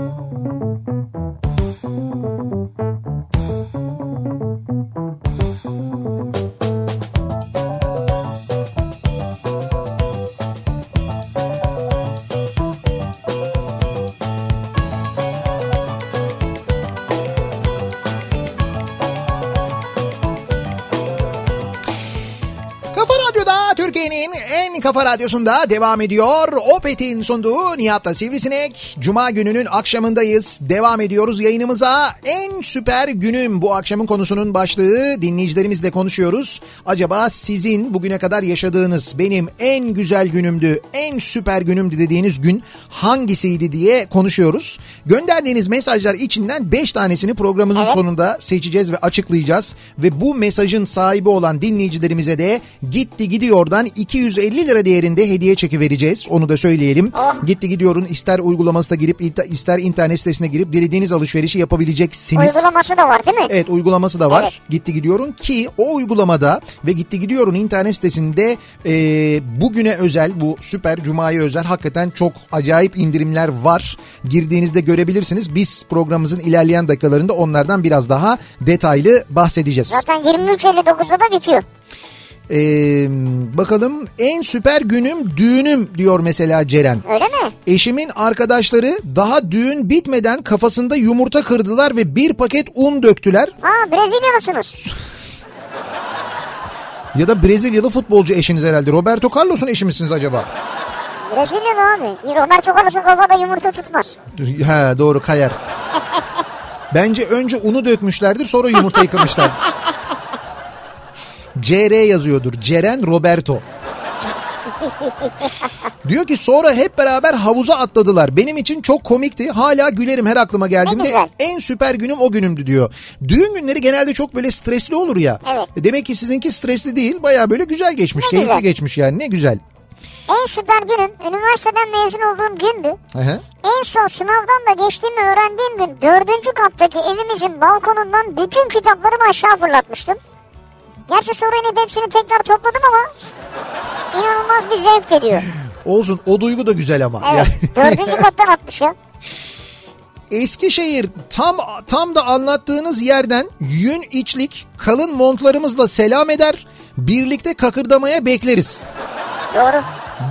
kafa radyosunda devam ediyor. Opet'in sunduğu Nihat'la Sivrisinek. Cuma gününün akşamındayız. Devam ediyoruz yayınımıza. En süper günüm bu akşamın konusunun başlığı. Dinleyicilerimizle konuşuyoruz. Acaba sizin bugüne kadar yaşadığınız benim en güzel günümdü, en süper günümdü dediğiniz gün hangisiydi diye konuşuyoruz. Gönderdiğiniz mesajlar içinden 5 tanesini programımızın sonunda seçeceğiz ve açıklayacağız. Ve bu mesajın sahibi olan dinleyicilerimize de gitti gidiyordan 250 lira değerinde hediye çeki vereceğiz. Onu da söyleyelim. Oh. Gitti gidiyorun ister uygulamasına girip ister internet sitesine girip dilediğiniz alışverişi yapabileceksiniz. Uygulaması da var değil mi? Evet uygulaması da var. Evet. Gitti Gidiyor'un ki o uygulamada ve Gitti Gidiyor'un internet sitesinde e, bugüne özel bu süper cumaya özel hakikaten çok acayip indirimler var. Girdiğinizde görebilirsiniz. Biz programımızın ilerleyen dakikalarında onlardan biraz daha detaylı bahsedeceğiz. Zaten 23.59'da da bitiyor. E, bakalım en süper günüm düğünüm diyor mesela Ceren. Öyle mi? Eşimin arkadaşları daha düğün bitmeden kafasında yumurta kırdılar ve bir paket un döktüler. Ha Brezilyalısınız. Ya da Brezilyalı futbolcu eşiniz herhalde. Roberto Carlos'un eşi misiniz acaba? Brezilyalı abi. Roberto Carlos'un kafada yumurta tutmaz. He doğru kayar. [laughs] Bence önce unu dökmüşlerdir sonra yumurtayı kırmışlar. [laughs] CR yazıyordur. Ceren Roberto. Diyor ki sonra hep beraber havuza atladılar. Benim için çok komikti. Hala gülerim her aklıma geldiğimde. En süper günüm o günümdü diyor. Düğün günleri genelde çok böyle stresli olur ya. Evet. E Demek ki sizinki stresli değil. Baya böyle güzel geçmiş. Ne keyifli güzel. geçmiş yani ne güzel. En süper günüm üniversiteden mezun olduğum gündü. Hı. En son sınavdan da geçtiğimi öğrendiğim gün dördüncü kattaki evimizin balkonundan bütün kitaplarımı aşağı fırlatmıştım. Gerçi sonra inip hepsini tekrar topladım ama inanılmaz bir zevk ediyor. Olsun o duygu da güzel ama. Evet Yani- [laughs] dördüncü kattan atmış ya. Eskişehir tam tam da anlattığınız yerden yün içlik kalın montlarımızla selam eder. Birlikte kakırdamaya bekleriz. Doğru.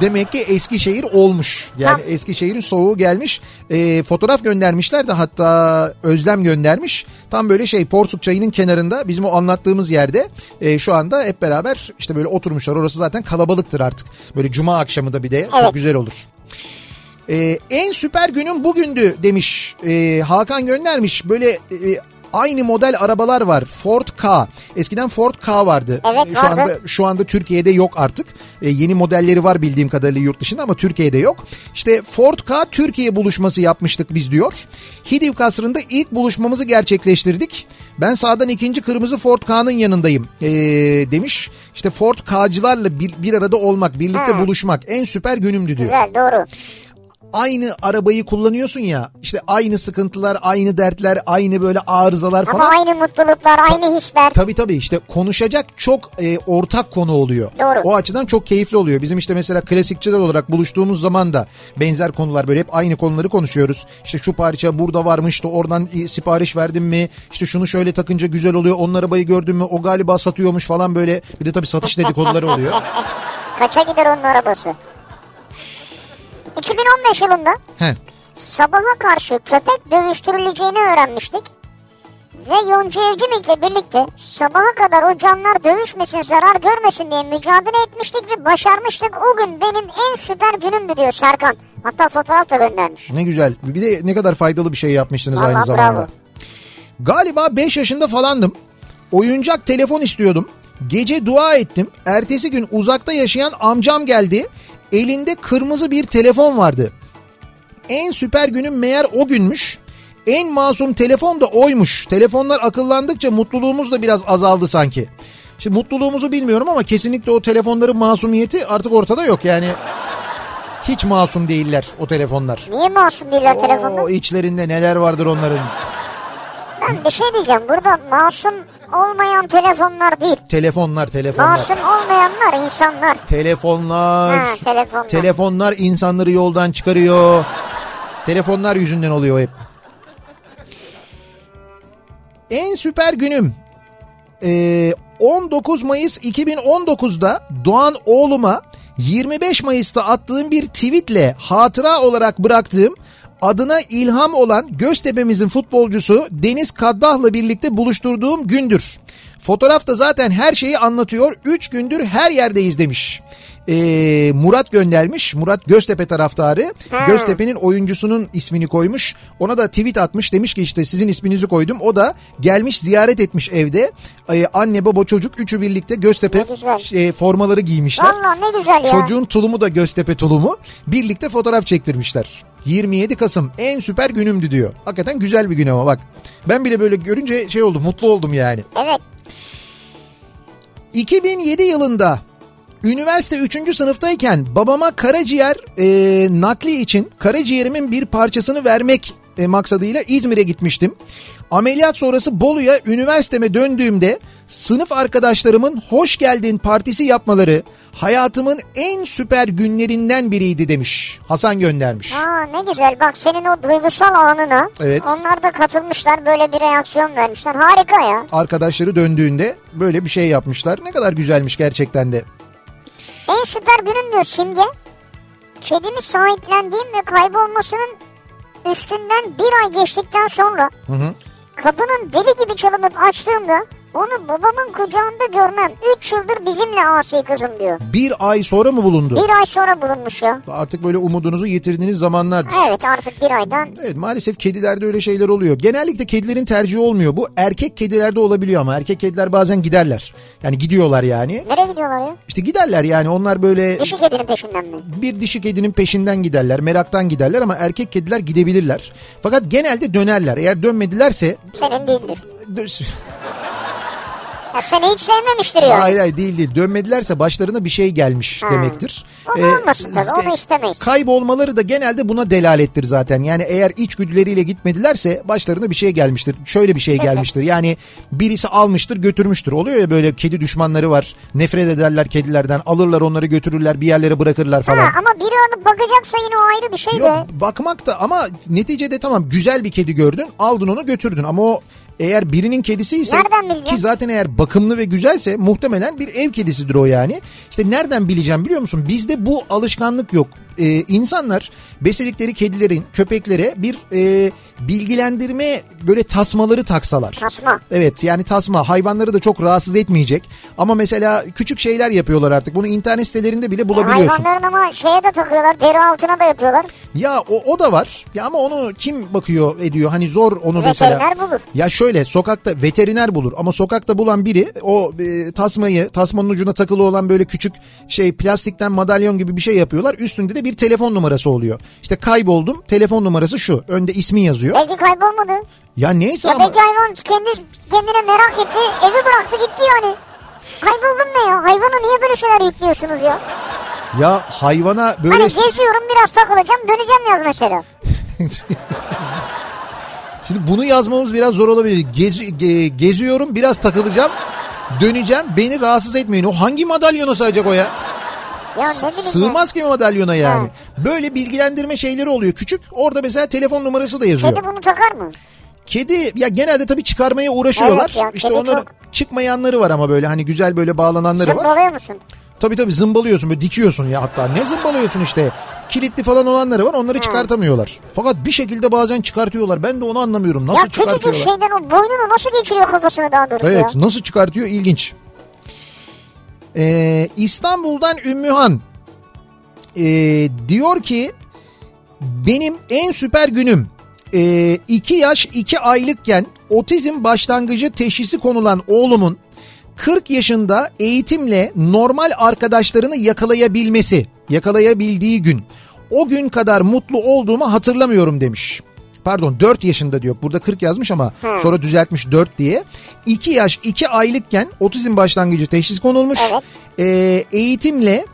Demek ki Eskişehir olmuş. Yani Tam. Eskişehir'in soğuğu gelmiş. Ee, fotoğraf göndermişler de hatta Özlem göndermiş. Tam böyle şey Porsuk Çayı'nın kenarında bizim o anlattığımız yerde e, şu anda hep beraber işte böyle oturmuşlar. Orası zaten kalabalıktır artık. Böyle cuma akşamı da bir de Evet. çok güzel olur. Ee, en süper günüm bugündü demiş Ee, Hakan göndermiş böyle e, aynı model arabalar var. Ford K. Eskiden Ford K vardı. Evet, şu vardı. anda şu anda Türkiye'de yok artık. Ee, yeni modelleri var bildiğim kadarıyla yurt dışında ama Türkiye'de yok. İşte Ford K Türkiye buluşması yapmıştık biz diyor. Hidiv Kasrı'nda ilk buluşmamızı gerçekleştirdik. Ben sağdan ikinci kırmızı Ford K'nın yanındayım ee, demiş. İşte Ford K'cılarla bir, bir arada olmak birlikte Ha. buluşmak en süper günümdü diyor. Güzel doğru. Aynı arabayı kullanıyorsun ya işte aynı sıkıntılar aynı dertler aynı böyle arızalar Ama falan. aynı mutluluklar, aynı hisler. Tabii tabii işte konuşacak çok e, ortak konu oluyor. Doğru. O açıdan çok keyifli oluyor. Bizim işte mesela klasikçiler olarak buluştuğumuz zaman da benzer konular böyle hep aynı konuları konuşuyoruz. İşte şu parça burada varmıştı oradan e, sipariş verdin mi? İşte şunu şöyle takınca güzel oluyor. Onun arabayı gördün mü? O galiba satıyormuş falan böyle. Bir de tabii satış dedikoduları oluyor. [laughs] Kaça gider onun arabası? 2015 yılında He. sabaha karşı köpek dövüştürüleceğini öğrenmiştik. Ve Yonca Evcimik'le birlikte sabaha kadar o canlar dövüşmesin, zarar görmesin diye mücadele etmiştik ve başarmıştık. O gün benim en süper günümdü diyor Serkan. Hatta fotoğraf da göndermiş. Ne güzel. Bir de ne kadar faydalı bir şey yapmışsınız Vallahi aynı zamanda. bravo. Galiba 5 yaşında falandım. Oyuncak telefon istiyordum. Gece dua ettim. Ertesi gün uzakta yaşayan amcam geldi. Elinde kırmızı bir telefon vardı. En süper günüm meğer o günmüş. En masum telefon da oymuş. Telefonlar akıllandıkça mutluluğumuz da biraz azaldı sanki. Şimdi mutluluğumuzu bilmiyorum ama kesinlikle o telefonların masumiyeti artık ortada yok. Yani hiç masum değiller o telefonlar. Niye masum değiller telefonda? O içlerinde neler vardır onların. Ben bir şey diyeceğim. Burada masum olmayan telefonlar değil. Telefonlar, telefonlar. Masum olmayanlar insanlar. Telefonlar. Ha, telefonlar. Telefonlar insanları yoldan çıkarıyor. Telefonlar yüzünden oluyor hep. En süper günüm. Ee, 19 Mayıs 2019'da Doğan oğluma 25 Mayıs'ta attığım bir tweetle hatıra olarak bıraktığım adına ilham olan Göztepe'mizin futbolcusu Deniz Kaddah'la birlikte buluşturduğum gündür. Fotoğrafta zaten her şeyi anlatıyor. 3 gündür her yerdeyiz demiş. Ee, Murat göndermiş. Murat Göztepe taraftarı. Göztepe'nin oyuncusunun ismini koymuş. Ona da tweet atmış. Demiş ki işte sizin isminizi koydum. O da gelmiş ziyaret etmiş evde. Ee, anne baba çocuk üçü birlikte Göztepe e, formaları giymişler. Valla ne güzel ya. Çocuğun tulumu da Göztepe tulumu. Birlikte fotoğraf çektirmişler. 27 Kasım en süper günümdü diyor. Hakikaten güzel bir gün ama bak. Ben bile böyle görünce şey oldum mutlu oldum yani. Evet. 2007 yılında üniversite 3. sınıftayken babama karaciğer e, nakli için karaciğerimin bir parçasını vermek e, maksadıyla İzmir'e gitmiştim. Ameliyat sonrası Bolu'ya üniversiteme döndüğümde sınıf arkadaşlarımın hoş geldin partisi yapmaları hayatımın en süper günlerinden biriydi demiş. Hasan göndermiş. Aa ne güzel bak senin o duygusal anına Evet. onlar da katılmışlar böyle bir reaksiyon vermişler harika ya. Arkadaşları döndüğünde böyle bir şey yapmışlar. Ne kadar güzelmiş gerçekten de. En süper günüm diyor Simge. Kedimi sahiplendiğim ve kaybolmasının üstünden bir ay geçtikten sonra kapının deli gibi çalınıp açtığımda onu babamın kucağında görmem. 3 yıldır bizimle asi kızım diyor. Bir ay sonra mı bulundu? Bir ay sonra bulunmuş ya. Artık böyle umudunuzu yitirdiğiniz zamanlardır. Evet artık bir aydan. Evet maalesef kedilerde öyle şeyler oluyor. Genellikle kedilerin tercihi olmuyor. Bu erkek kedilerde olabiliyor ama erkek kediler bazen giderler. Yani gidiyorlar yani. Nereye gidiyorlar ya? İşte giderler yani onlar böyle Dişi kedinin peşinden mi? bir dişi kedinin peşinden giderler. Meraktan giderler ama erkek kediler gidebilirler. Fakat genelde dönerler. Eğer dönmedilerse Senin değildir. Ya seni hiç sevmemiştir yani. Hayır hayır değil değil. Dönmedilerse başlarına bir şey gelmiş Ha. demektir. O da olmasın tabii, onu istemeyiz. Kaybolmaları da genelde buna delalettir zaten. Yani eğer içgüdüleriyle gitmedilerse başlarına bir şey gelmiştir. Şöyle bir şey gelmiştir. Yani birisi almıştır götürmüştür. Oluyor ya böyle kedi düşmanları var. Nefret ederler kedilerden. Alırlar onları götürürler bir yerlere bırakırlar falan. Ha, ama biri alıp bakacaksa yine o ayrı bir şey Yok de. bakmak da ama neticede tamam güzel bir kedi gördün aldın onu götürdün ama o eğer birinin kedisi ise ki zaten eğer bakımlı ve güzelse muhtemelen bir ev kedisidir o yani. İşte nereden bileceğim biliyor musun? Bizde bu alışkanlık yok. Ee, insanlar besledikleri kedilerin köpeklere bir e, bilgilendirme böyle tasmaları taksalar. Tasma. Evet yani tasma hayvanları da çok rahatsız etmeyecek. Ama mesela küçük şeyler yapıyorlar artık. Bunu internet sitelerinde bile bulabiliyorsun. Hayvanların ama şeye de takıyorlar. Deri altına da yapıyorlar. Ya o, o da var. Ya ama onu kim bakıyor ediyor? Hani zor onu mesela. Veteriner bulur. Ya şöyle sokakta veteriner bulur ama sokakta bulan biri o e, tasmayı tasmanın ucuna takılı olan böyle küçük şey plastikten madalyon gibi bir şey yapıyorlar. Üstünde de bir telefon numarası oluyor. İşte kayboldum telefon numarası şu. Önde ismi yazıyor. Belki kaybolmadı. Ya neyse Ya ama belki hayvan kendi kendine merak etti. Evi bıraktı gitti yani. Kayboldum ne ya? Hayvana niye böyle şeyler yüklüyorsunuz ya? ya hayvana böyle Hani geziyorum biraz takılacağım döneceğim yaz mesela. [laughs] Şimdi bunu yazmamız biraz zor olabilir. Gez, ge- geziyorum biraz takılacağım. Döneceğim beni rahatsız etmeyin. O hangi madalyona sığacak o ya? Ya ne bileyim. Sığmaz ki madalyona yani. Ha. Böyle bilgilendirme şeyleri oluyor. Küçük orada mesela telefon numarası da yazıyor. Kedi bunu takar mı? Kedi ya genelde tabii çıkarmaya uğraşıyorlar. Evet ya, işte onların çok- çıkmayanları var ama böyle hani güzel böyle bağlananları var. Zımbalıyor musun? Tabii tabii zımbalıyorsun böyle dikiyorsun ya hatta. Ne zımbalıyorsun işte. Kilitli falan olanları var onları çıkartamıyorlar. Fakat bir şekilde bazen çıkartıyorlar. Ben de onu anlamıyorum. Nasıl ya küçücük çıkartıyorlar? şeyden o boynunu nasıl geçiriyor kafasına daha doğrusu Evet ya? nasıl çıkartıyor ilginç. Ee, İstanbul'dan Ümmühan ee, diyor ki benim en süper günüm 2 yaş 2 aylıkken otizm başlangıcı teşhisi konulan oğlumun 40 yaşında eğitimle normal arkadaşlarını yakalayabilmesi, yakalayabildiği gün. O gün kadar mutlu olduğumu hatırlamıyorum demiş. Pardon 4 yaşında diyor. Burada 40 yazmış ama sonra düzeltmiş 4 diye. 2 yaş 2 aylıkken otizm başlangıcı teşhis konulmuş. Evet. Ee, eğitimle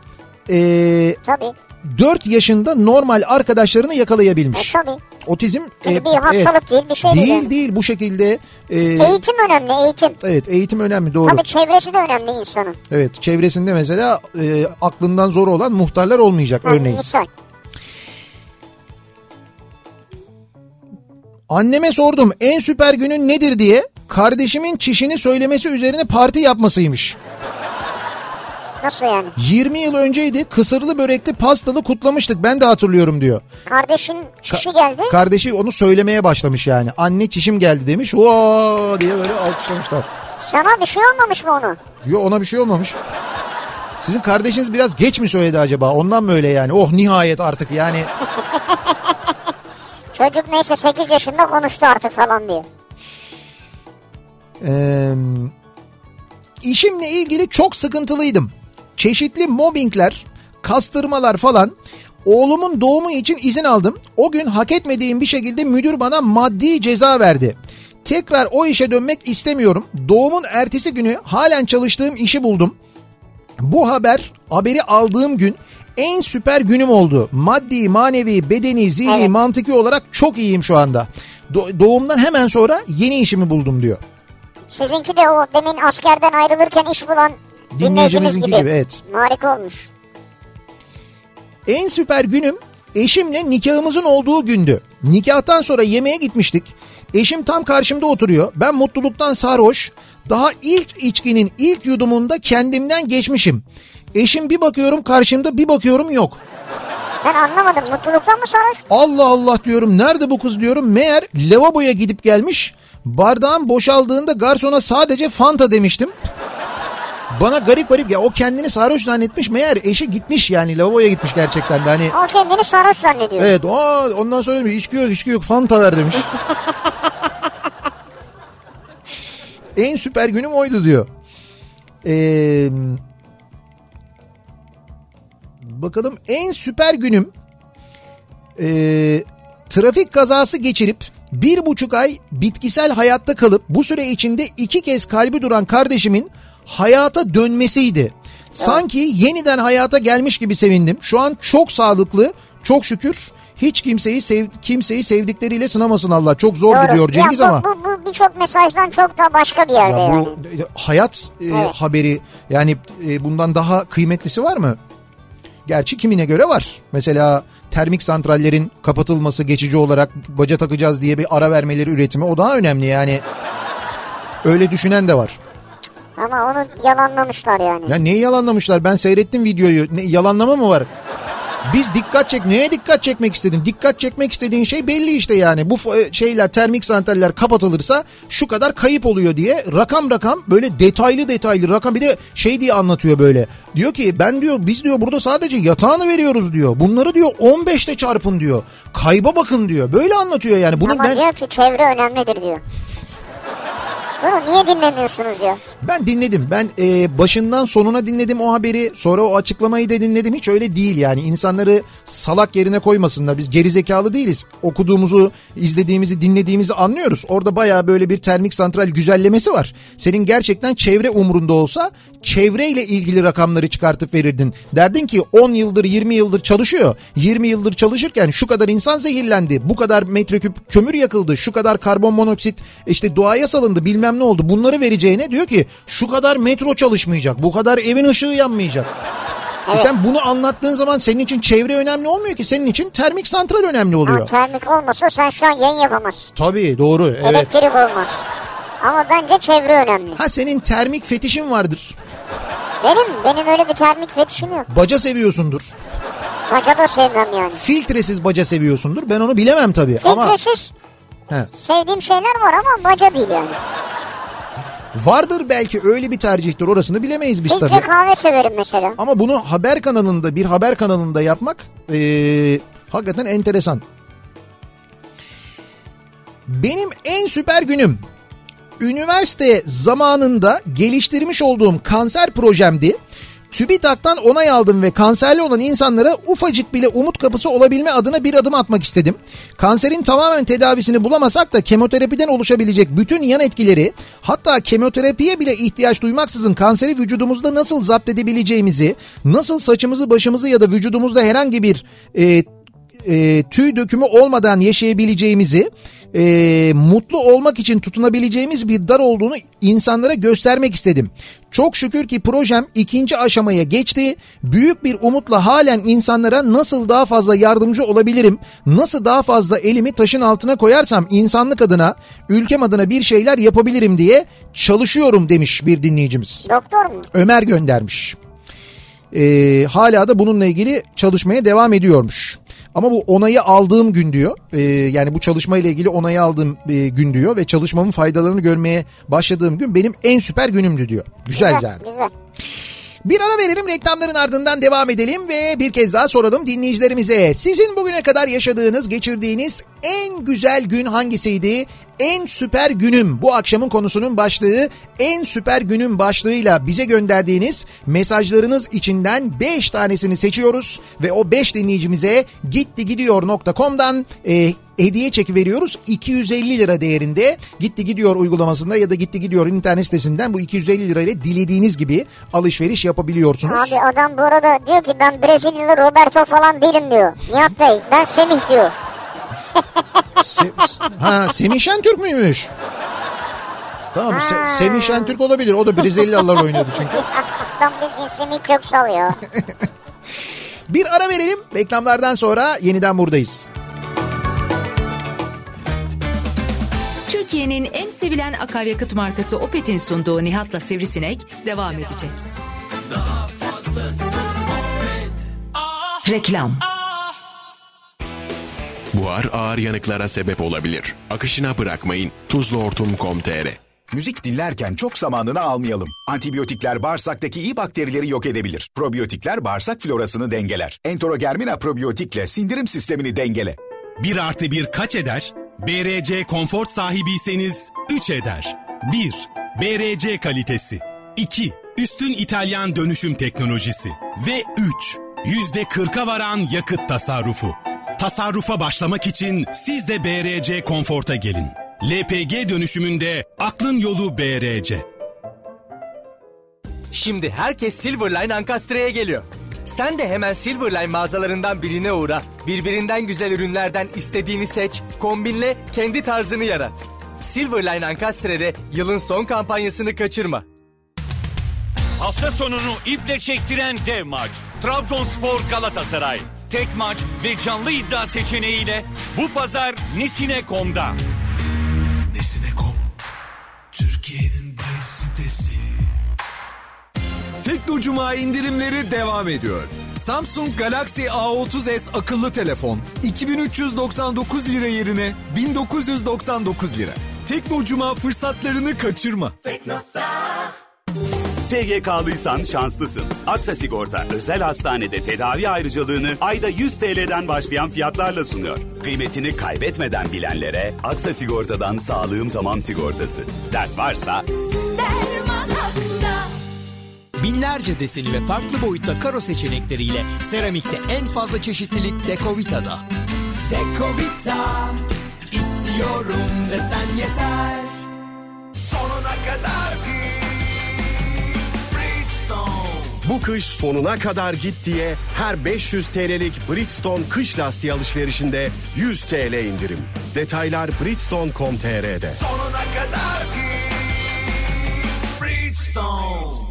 e, Tabii. 4 yaşında normal arkadaşlarını E, yakalayabilmiş. tabii. Otizm e, bir hastalık değil bir şey değil. değil yani. değil bu şekilde e, Eğitim önemli eğitim. evet eğitim önemli doğru. Tabii çevresi de önemli insanın. Evet çevresinde mesela e, aklından zor olan muhtarlar olmayacak Yani örneğin. Misal. Anneme sordum en süper günün nedir diye kardeşimin çişini söylemesi üzerine parti yapmasıymış. Nasıl yani? 20 yıl önceydi kısırlı börekli pastalı kutlamıştık ben de hatırlıyorum diyor. Kardeşin kişi geldi. Kardeşi onu söylemeye başlamış yani. Anne çişim geldi demiş. Oo diye böyle alkışlamışlar. Sana bir şey olmamış mı onu? Yok ona bir şey olmamış. Sizin kardeşiniz biraz geç mi söyledi acaba? Ondan mı öyle yani? Oh nihayet artık yani. [laughs] Çocuk neyse 8 yaşında konuştu artık falan diyor. Ee, işimle ilgili çok sıkıntılıydım. Çeşitli mobbingler, kastırmalar falan. Oğlumun doğumu için izin aldım. O gün hak etmediğim bir şekilde müdür bana maddi ceza verdi. Tekrar o işe dönmek istemiyorum. Doğumun ertesi günü halen çalıştığım işi buldum. Bu haber, haberi aldığım gün en süper günüm oldu. Maddi, manevi, bedeni, zihni, Evet. mantıki olarak çok iyiyim şu anda. Do- doğumdan hemen sonra yeni işimi buldum diyor. Sizinki de o demin askerden ayrılırken iş bulan dinleyicimiz gibi. gibi, evet. Harika olmuş. En süper günüm eşimle nikahımızın olduğu gündü. Nikahtan sonra yemeğe gitmiştik. Eşim tam karşımda oturuyor. Ben mutluluktan sarhoş. Daha ilk içkinin ilk yudumunda kendimden geçmişim. Eşim bir bakıyorum karşımda bir bakıyorum yok. Ben anlamadım. Mutluluktan mı sarhoş? Allah Allah diyorum nerede bu kız diyorum. Meğer lavaboya gidip gelmiş. Bardağın boşaldığında garsona sadece Fanta demiştim. Bana garip garip ya o kendini sarhoş zannetmiş meğer eşi gitmiş yani lavaboya gitmiş gerçekten de hani. O kendini sarhoş zannediyor. Evet o ondan sonra demiş içki yok içki yok Fanta ver demiş. [laughs] en süper günüm oydu diyor. Ee, bakalım en süper günüm ee, trafik kazası geçirip bir buçuk ay bitkisel hayatta kalıp bu süre içinde iki kez kalbi duran kardeşimin hayata dönmesiydi. Sanki yeniden hayata gelmiş gibi sevindim. Şu an çok sağlıklı, çok şükür. Hiç kimseyi sev, kimseyi sevdikleriyle sınamasın Allah. Çok zor Doğru. gidiyor Cengiz ya bu, ama. Bu, bu birçok mesajdan çok daha başka bir yerde Ya yani. bu hayat e, Evet. haberi yani e, bundan daha kıymetlisi var mı? Gerçi kimine göre var. Mesela termik santrallerin kapatılması geçici olarak baca takacağız diye bir ara vermeleri üretimi o daha önemli yani. Öyle düşünen de var. Ama onu yalanlamışlar yani. Ya neyi yalanlamışlar? Ben seyrettim videoyu. Ne, yalanlama mı var? Biz dikkat çek neye dikkat çekmek istedin? Dikkat çekmek istediğin şey belli işte yani. Bu f- şeyler termik santraller kapatılırsa şu kadar kayıp oluyor diye rakam rakam böyle detaylı detaylı rakam bir de şey diye anlatıyor böyle. Diyor ki ben diyor biz diyor burada sadece yatağını veriyoruz diyor. Bunları diyor 15'te çarpın diyor. Kayba bakın diyor. Böyle anlatıyor yani. Bunun Ama ben diyor ki çevre önemlidir diyor. Bunu niye dinlemiyorsunuz ya? Ben dinledim. Ben e, başından sonuna dinledim o haberi. Sonra o açıklamayı da dinledim. Hiç öyle değil yani. İnsanları salak yerine koymasınlar. Biz gerizekalı değiliz. Okuduğumuzu, izlediğimizi, dinlediğimizi anlıyoruz. Orada bayağı böyle bir termik santral güzellemesi var. Senin gerçekten çevre umurunda olsa çevreyle ilgili rakamları çıkartıp verirdin. Derdin ki 10 yıldır 20 yıldır çalışıyor. 20 yıldır çalışırken şu kadar insan zehirlendi. Bu kadar metreküp kömür yakıldı. Şu kadar karbon monoksit işte doğaya salındı bilmem ne oldu. Bunları vereceğine diyor ki şu kadar metro çalışmayacak. Bu kadar evin ışığı yanmayacak. E sen bunu anlattığın zaman senin için çevre önemli olmuyor ki. Senin için termik santral önemli Ha, oluyor. termik olmasa sen şu an yayın yapamazsın. Tabii doğru evet. Elektrik olmaz. Ama bence çevre önemli. Ha senin termik fetişin vardır. Benim benim öyle bir termik fetişim yok. Baca seviyorsundur. Baca da sevmem yani. Filtresiz baca seviyorsundur. Ben onu bilemem tabii ama Filtresiz he, sevdiğim şeyler var ama baca değil yani. vardır belki öyle bir tercihtir. Orasını bilemeyiz biz tabii. kahve severim mesela. Ama bunu haber kanalında bir haber kanalında yapmak eee, hakikaten enteresan. Benim en süper günüm üniversite zamanında geliştirmiş olduğum kanser projemdi. TÜBİTAK'tan onay aldım ve kanserli olan insanlara ufacık bile umut kapısı olabilme adına bir adım atmak istedim. Kanserin tamamen tedavisini bulamasak da kemoterapiden oluşabilecek bütün yan etkileri hatta kemoterapiye bile ihtiyaç duymaksızın kanseri vücudumuzda nasıl zapt edebileceğimizi, nasıl saçımızı başımızı ya da vücudumuzda herhangi bir e, e, tüy dökümü olmadan yaşayabileceğimizi, e, mutlu olmak için tutunabileceğimiz bir dar olduğunu insanlara göstermek istedim. Çok şükür ki projem ikinci aşamaya geçti. Büyük bir umutla halen insanlara nasıl daha fazla yardımcı olabilirim, nasıl daha fazla elimi taşın altına koyarsam insanlık adına, ülkem adına bir şeyler yapabilirim diye çalışıyorum demiş bir dinleyicimiz. Doktor mu? Ömer göndermiş. Ee, hala da bununla ilgili çalışmaya devam ediyormuş. Ama bu onayı aldığım gün diyor. Ee, yani bu çalışmayla ilgili onayı aldığım e, gün diyor ve çalışmamın faydalarını görmeye başladığım gün benim en süper günümdü diyor. Güzel yani. Güzel. Bir ara verelim reklamların ardından devam edelim ve bir kez daha soralım dinleyicilerimize. Sizin bugüne kadar yaşadığınız, geçirdiğiniz en güzel gün hangisiydi? En süper günüm bu akşamın konusunun başlığı en süper günüm başlığıyla bize gönderdiğiniz mesajlarınız içinden 5 tanesini seçiyoruz ve o 5 dinleyicimize gittigidiyor.com'dan e, hediye çeki veriyoruz 250 lira değerinde gitti gidiyor uygulamasında ya da gitti gidiyor internet sitesinden bu 250 lirayla dilediğiniz gibi alışveriş yapabiliyorsunuz. Abi adam bu arada diyor ki ben Brezilyalı Roberto falan değilim diyor. Nihat Bey ben Semih diyor. Se- ha Semih Şentürk müymüş? Tamam Se- Semih Şentürk olabilir. O da Brezilyalılar oynuyordu çünkü. Adam bildiğin Semih Köksal ya. [laughs] Bir ara verelim. Reklamlardan sonra yeniden buradayız. Türkiye'nin en sevilen akaryakıt markası Opet'in sunduğu Nihat'la Sivrisinek devam edecek. Reklam Buhar ağır yanıklara sebep olabilir. Akışına bırakmayın. Tuzluhortum.com.tr Müzik dinlerken çok zamanını almayalım. Antibiyotikler bağırsaktaki iyi bakterileri yok edebilir. Probiyotikler bağırsak florasını dengeler. Entorogermina probiyotikle sindirim sistemini dengele. 1 artı 1 kaç eder? BRC konfor sahibiyseniz 3 eder. 1. BRC kalitesi. 2. Üstün İtalyan dönüşüm teknolojisi. Ve 3. %40'a varan yakıt tasarrufu. Tasarrufa başlamak için siz de BRC Komfort'a gelin. LPG dönüşümünde aklın yolu BRC. Şimdi herkes Silverline Ankastre'ye geliyor. Sen de hemen Silverline mağazalarından birine uğra. Birbirinden güzel ürünlerden istediğini seç, kombinle, kendi tarzını yarat. Silverline Ankastre'de yılın son kampanyasını kaçırma. Hafta sonunu iple çektiren dev maç. Trabzonspor Galatasaray. Tek maç ve canlı iddia seçeneğiyle bu pazar Nesine.com'da. Nesine.com Türkiye'nin bahis sitesi. Tekno Cuma indirimleri devam ediyor. Samsung Galaxy A30s akıllı telefon 2399 lira yerine 1999 lira. Tekno Cuma fırsatlarını kaçırma. Teknosa. SGK'lıysan şanslısın. Aksa Sigorta özel hastanede tedavi ayrıcalığını ayda 100 TL'den başlayan fiyatlarla sunuyor. Kıymetini kaybetmeden bilenlere Aksa Sigorta'dan sağlığım tamam sigortası. Dert varsa... Derman Aksa. Binlerce deseni ve farklı boyutta karo seçenekleriyle seramikte en fazla çeşitlilik Dekovita'da. Dekovita istiyorum desen yeter. Sonuna kadar Bu kış sonuna kadar git diye her 500 TL'lik Bridgestone kış lastiği alışverişinde 100 TL indirim. Detaylar bridgestone.com.tr'de. Sonuna kadar Bridgestone.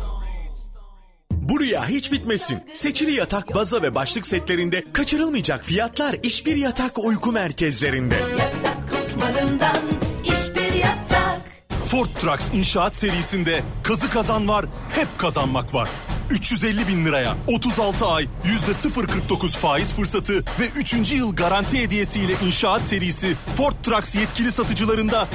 Bu rüya hiç bitmesin. Seçili yatak, baza ve başlık setlerinde kaçırılmayacak fiyatlar işbir yatak uyku merkezlerinde. Yatak uzmanından işbir yatak. Ford Trucks inşaat serisinde kazı kazan var, hep kazanmak var. 350 bin liraya 36 ay %049 faiz fırsatı ve 3. yıl garanti hediyesiyle inşaat serisi Ford Trucks yetkili satıcılarında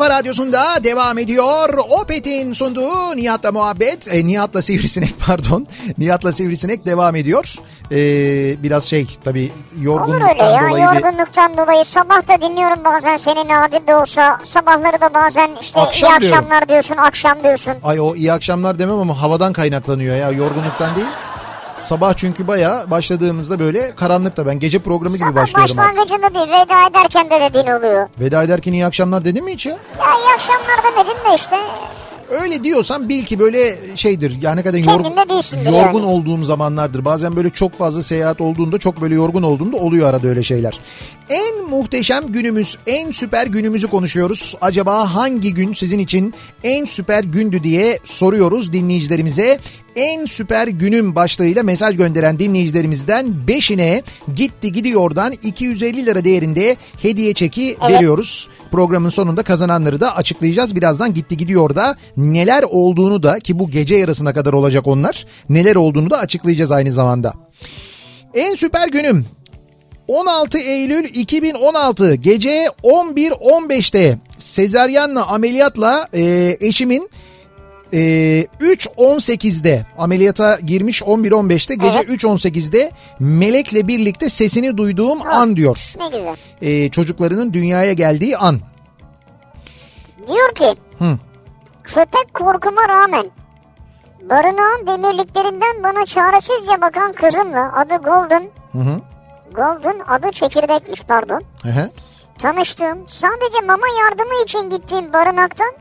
kafa radyosunda devam ediyor. Opet'in sunduğu Nihat'la muhabbet. E, Nihat'la Sivrisinek [laughs] pardon. Nihat'la Sivrisinek devam ediyor. E, biraz şey tabii Olur yorgunluktan öyle ya dolayı bir... yorgunluktan dolayı sabah da dinliyorum bazen seni nadir de olsa sabahları da bazen işte Akşam iyi diyorum. akşamlar diyorsun akşam diyorsun. Ay o iyi akşamlar demem ama havadan kaynaklanıyor ya yorgunluktan değil. Sabah çünkü bayağı başladığımızda böyle karanlıkta ben gece programı gibi başlıyorum artık. Başlangıcında değil veda ederken de dediğin oluyor. Veda ederken iyi akşamlar dedim mi hiç ya? Ya iyi akşamlar demedin de işte Öyle diyorsan bil ki böyle şeydir. Yani ne kadar yorgun, yorgun yani. olduğum zamanlardır. Bazen böyle çok fazla seyahat olduğunda çok böyle yorgun olduğunda oluyor arada öyle şeyler. En muhteşem günümüz, en süper günümüzü konuşuyoruz. Acaba hangi gün sizin için en süper gündü diye soruyoruz dinleyicilerimize. En süper günüm başlığıyla mesaj gönderen dinleyicilerimizden 5'ine gitti gidiyordan 250 lira değerinde hediye çeki veriyoruz. Programın sonunda kazananları da açıklayacağız. Birazdan gitti gidiyor da neler olduğunu da ki bu gece yarısına kadar olacak onlar. Neler olduğunu da açıklayacağız aynı zamanda. En süper günüm 16 Eylül 2016 gece 11.15'te sezaryenle ameliyatla e, eşimin e, 3.18'de ameliyata girmiş 11.15'te gece 3.18'de Melek'le birlikte sesini duyduğum an diyor. ne güzel. E, çocuklarının dünyaya geldiği an. Diyor ki Hı. köpek korkuma rağmen barınağın demirliklerinden bana çaresizce bakan kızımla adı Golden. Hı hı. Golden adı çekirdekmiş pardon. Hı hı. Tanıştığım sadece mama yardımı için gittiğim barınaktan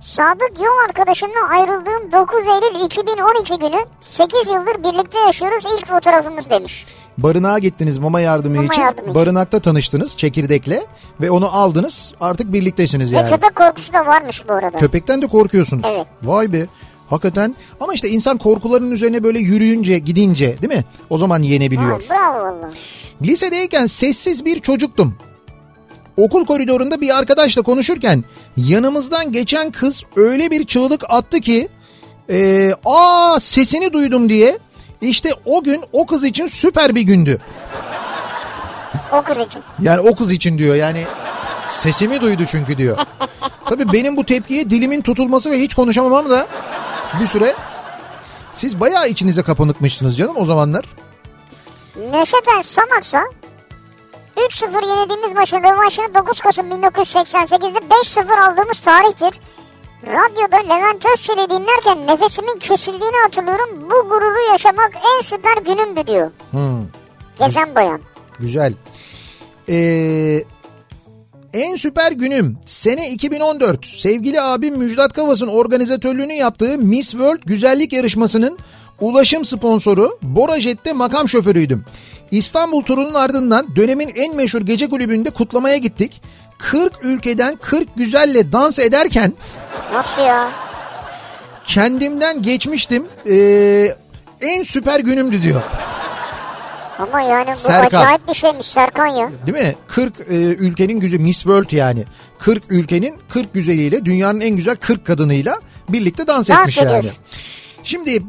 Sadık yol arkadaşımla ayrıldığım 9 Eylül 2012 günü 8 yıldır birlikte yaşıyoruz ilk fotoğrafımız demiş. Barınağa gittiniz mama yardımı Mama için. yardımı için. Barınakta tanıştınız çekirdekle ve onu aldınız artık birliktesiniz yani. köpek korkusu da varmış bu arada. Köpekten de korkuyorsunuz. Evet. Vay be. Hakikaten ama işte insan korkuların üzerine böyle yürüyünce gidince değil mi? O zaman yenebiliyor. Ha, bravo valla. Lisedeyken sessiz bir çocuktum. Okul koridorunda bir arkadaşla konuşurken yanımızdan geçen kız öyle bir çığlık attı ki e, aa sesini duydum diye işte o gün o kız için süper bir gündü. O kız için. Yani o kız için diyor yani Sesimi duydu çünkü diyor. Tabii benim bu tepkiye dilimin tutulması ve hiç konuşamamam da bir süre. Siz bayağı içinize kapanıkmışsınız canım o zamanlar. Neşeten Samaksa 3-0 yenildiğimiz maçın rövanşını 9 Kasım 1988'de 5-0 aldığımız tarihtir. Radyoda Levent Özçelik'i dinlerken nefesimin kesildiğini hatırlıyorum. Bu gururu yaşamak en süper günümdü diyor. Hmm, Gezen bayan. güzel. Ee, en süper günüm sene 2014 sevgili abim Müjdat Kavas'ın organizatörlüğünü yaptığı Miss World güzellik yarışmasının ulaşım sponsoru Borajet'te makam şoförüydüm. İstanbul turunun ardından dönemin en meşhur gece kulübünde kutlamaya gittik. 40 ülkeden 40 güzelle dans ederken Nasıl ya? kendimden geçmiştim. Ee, en süper günümdü diyor. Ama yani bu Serkan. acayip bir şeymiş Serkan ya. Değil mi? 40 e, ülkenin güzeli Miss World yani. 40 ülkenin 40 güzeliyle dünyanın en güzel 40 kadınıyla birlikte dans, Dans etmiş yani. ediyorsun. Şimdi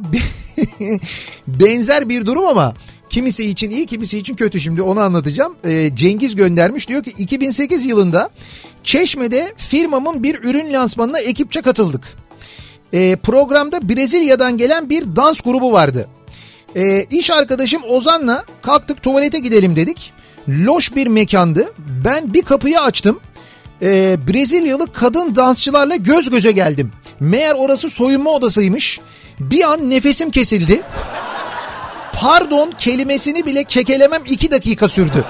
[laughs] benzer bir durum ama kimisi için iyi kimisi için kötü şimdi onu anlatacağım. E, Cengiz göndermiş diyor ki 2008 yılında Çeşme'de firmamın bir ürün lansmanına ekipçe katıldık. E, programda Brezilya'dan gelen bir dans grubu vardı. E, iş arkadaşım Ozan'la kalktık tuvalete gidelim dedik. Loş bir mekandı. Ben bir kapıyı açtım. E, Brezilyalı kadın dansçılarla göz göze geldim. Meğer orası soyunma odasıymış. Bir an nefesim kesildi. Pardon kelimesini bile kekelemem iki dakika sürdü.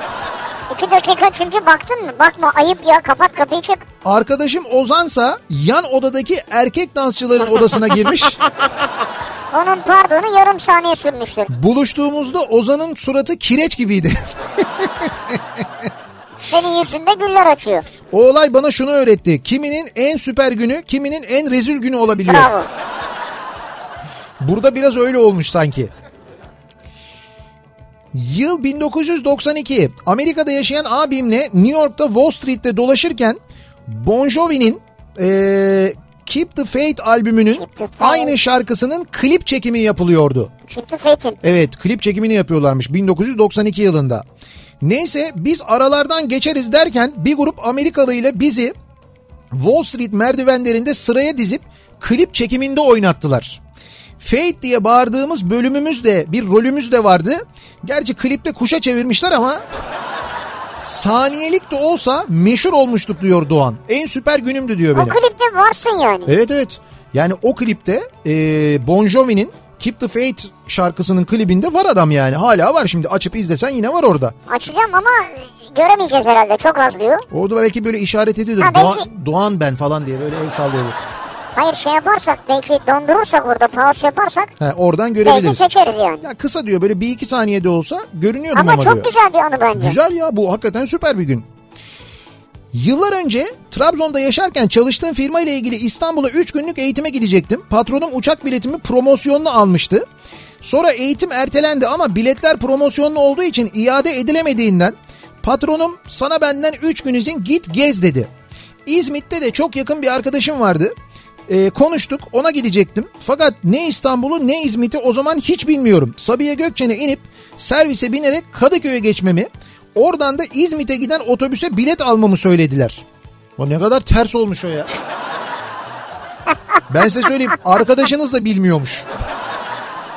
İki dakika çünkü baktın mı? Bakma ayıp ya kapat kapıyı çık. Arkadaşım Ozansa yan odadaki erkek dansçıların odasına girmiş. [laughs] Onun pardonu yarım saniye sürmüştür. Buluştuğumuzda Ozan'ın suratı kireç gibiydi. [laughs] Senin yüzünde güller açıyor. O olay bana şunu öğretti. Kiminin en süper günü, kiminin en rezil günü olabiliyor. Bravo. Burada biraz öyle olmuş sanki. Yıl 1992. Amerika'da yaşayan abimle New York'ta Wall Street'te dolaşırken Bon Jovi'nin eee, Keep the Faith albümünün aynı şarkısının klip çekimi yapılıyordu. Keep the faith'in. Evet klip çekimini yapıyorlarmış 1992 yılında. Neyse biz aralardan geçeriz derken bir grup Amerikalı ile bizi Wall Street merdivenlerinde sıraya dizip klip çekiminde oynattılar. Fate diye bağırdığımız bölümümüz de bir rolümüz de vardı. Gerçi klipte kuşa çevirmişler ama saniyelik de olsa meşhur olmuştuk diyor Doğan. En süper günümdü diyor O benim. klipte varsın yani. Evet evet. Yani o klipte e, Bon Jovi'nin Keep the Faith şarkısının klibinde var adam yani. Hala var şimdi açıp izlesen yine var orada. Açacağım ama göremeyeceğiz herhalde çok az diyor. Orada belki böyle işaret ediyordur. Ha, belki- Doğan, Doğan ben falan diye böyle el sallıyordur. Hayır şey yaparsak belki dondurursak orada pause yaparsak He, oradan belki görebiliriz. seçeriz yani. Ya kısa diyor böyle bir iki saniyede olsa görünüyordum Ama, ama, çok diyor. güzel bir anı bence. Güzel ya bu hakikaten süper bir gün. Yıllar önce Trabzon'da yaşarken çalıştığım firma ile ilgili İstanbul'a 3 günlük eğitime gidecektim. Patronum uçak biletimi promosyonlu almıştı. Sonra eğitim ertelendi ama biletler promosyonlu olduğu için iade edilemediğinden patronum sana benden 3 gün izin git gez dedi. İzmit'te de çok yakın bir arkadaşım vardı. Ee, konuştuk ona gidecektim. Fakat ne İstanbul'u ne İzmit'i o zaman hiç bilmiyorum. Sabiha Gökçen'e inip servise binerek Kadıköy'e geçmemi oradan da İzmit'e giden otobüse bilet almamı söylediler. O ne kadar ters olmuş o ya. Ben size söyleyeyim arkadaşınız da bilmiyormuş.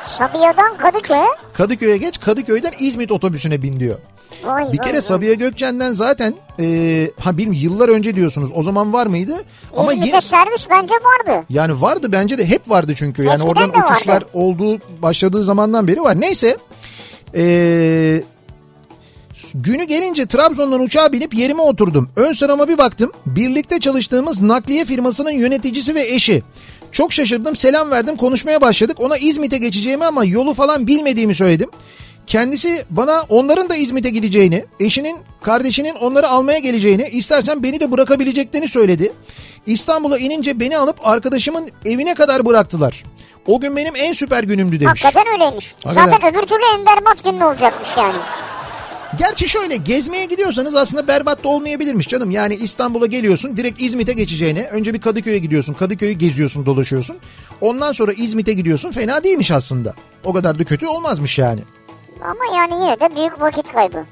Sabiha'dan Kadıköy'e. Kadıköy'e geç Kadıköy'den İzmit otobüsüne bin diyor. Vay Bir kere vay. Sabiha Gökçen'den zaten e, ha bilmiyorum yıllar önce diyorsunuz o zaman var mıydı? Ama İzmit'te ye- servis bence vardı. yani vardı bence de hep vardı çünkü. Yani Eskiden oradan de vardı. uçuşlar olduğu başladığı zamandan beri var. Neyse. Ee, günü gelince Trabzon'dan uçağa binip yerime oturdum. Ön sırama bir baktım. Birlikte çalıştığımız nakliye firmasının yöneticisi ve eşi. Çok şaşırdım selam verdim konuşmaya başladık. Ona İzmit'e geçeceğimi ama yolu falan bilmediğimi söyledim. Kendisi bana onların da İzmit'e gideceğini, eşinin, kardeşinin onları almaya geleceğini, istersen beni de bırakabileceklerini söyledi. İstanbul'a inince beni alıp arkadaşımın evine kadar bıraktılar. O gün benim en süper günümdü demiş. Hakikaten öyleymiş. Hakikaten. Zaten öbür türlü en berbat günün olacakmış yani. Gerçi şöyle gezmeye gidiyorsanız aslında berbat da olmayabilirmiş canım. Yani İstanbul'a geliyorsun direkt İzmit'e geçeceğine önce bir Kadıköy'e gidiyorsun. Kadıköy'ü geziyorsun dolaşıyorsun. Ondan sonra İzmit'e gidiyorsun fena değilmiş aslında. O kadar da kötü olmazmış yani. Ama yani yine de büyük vakit kaybı.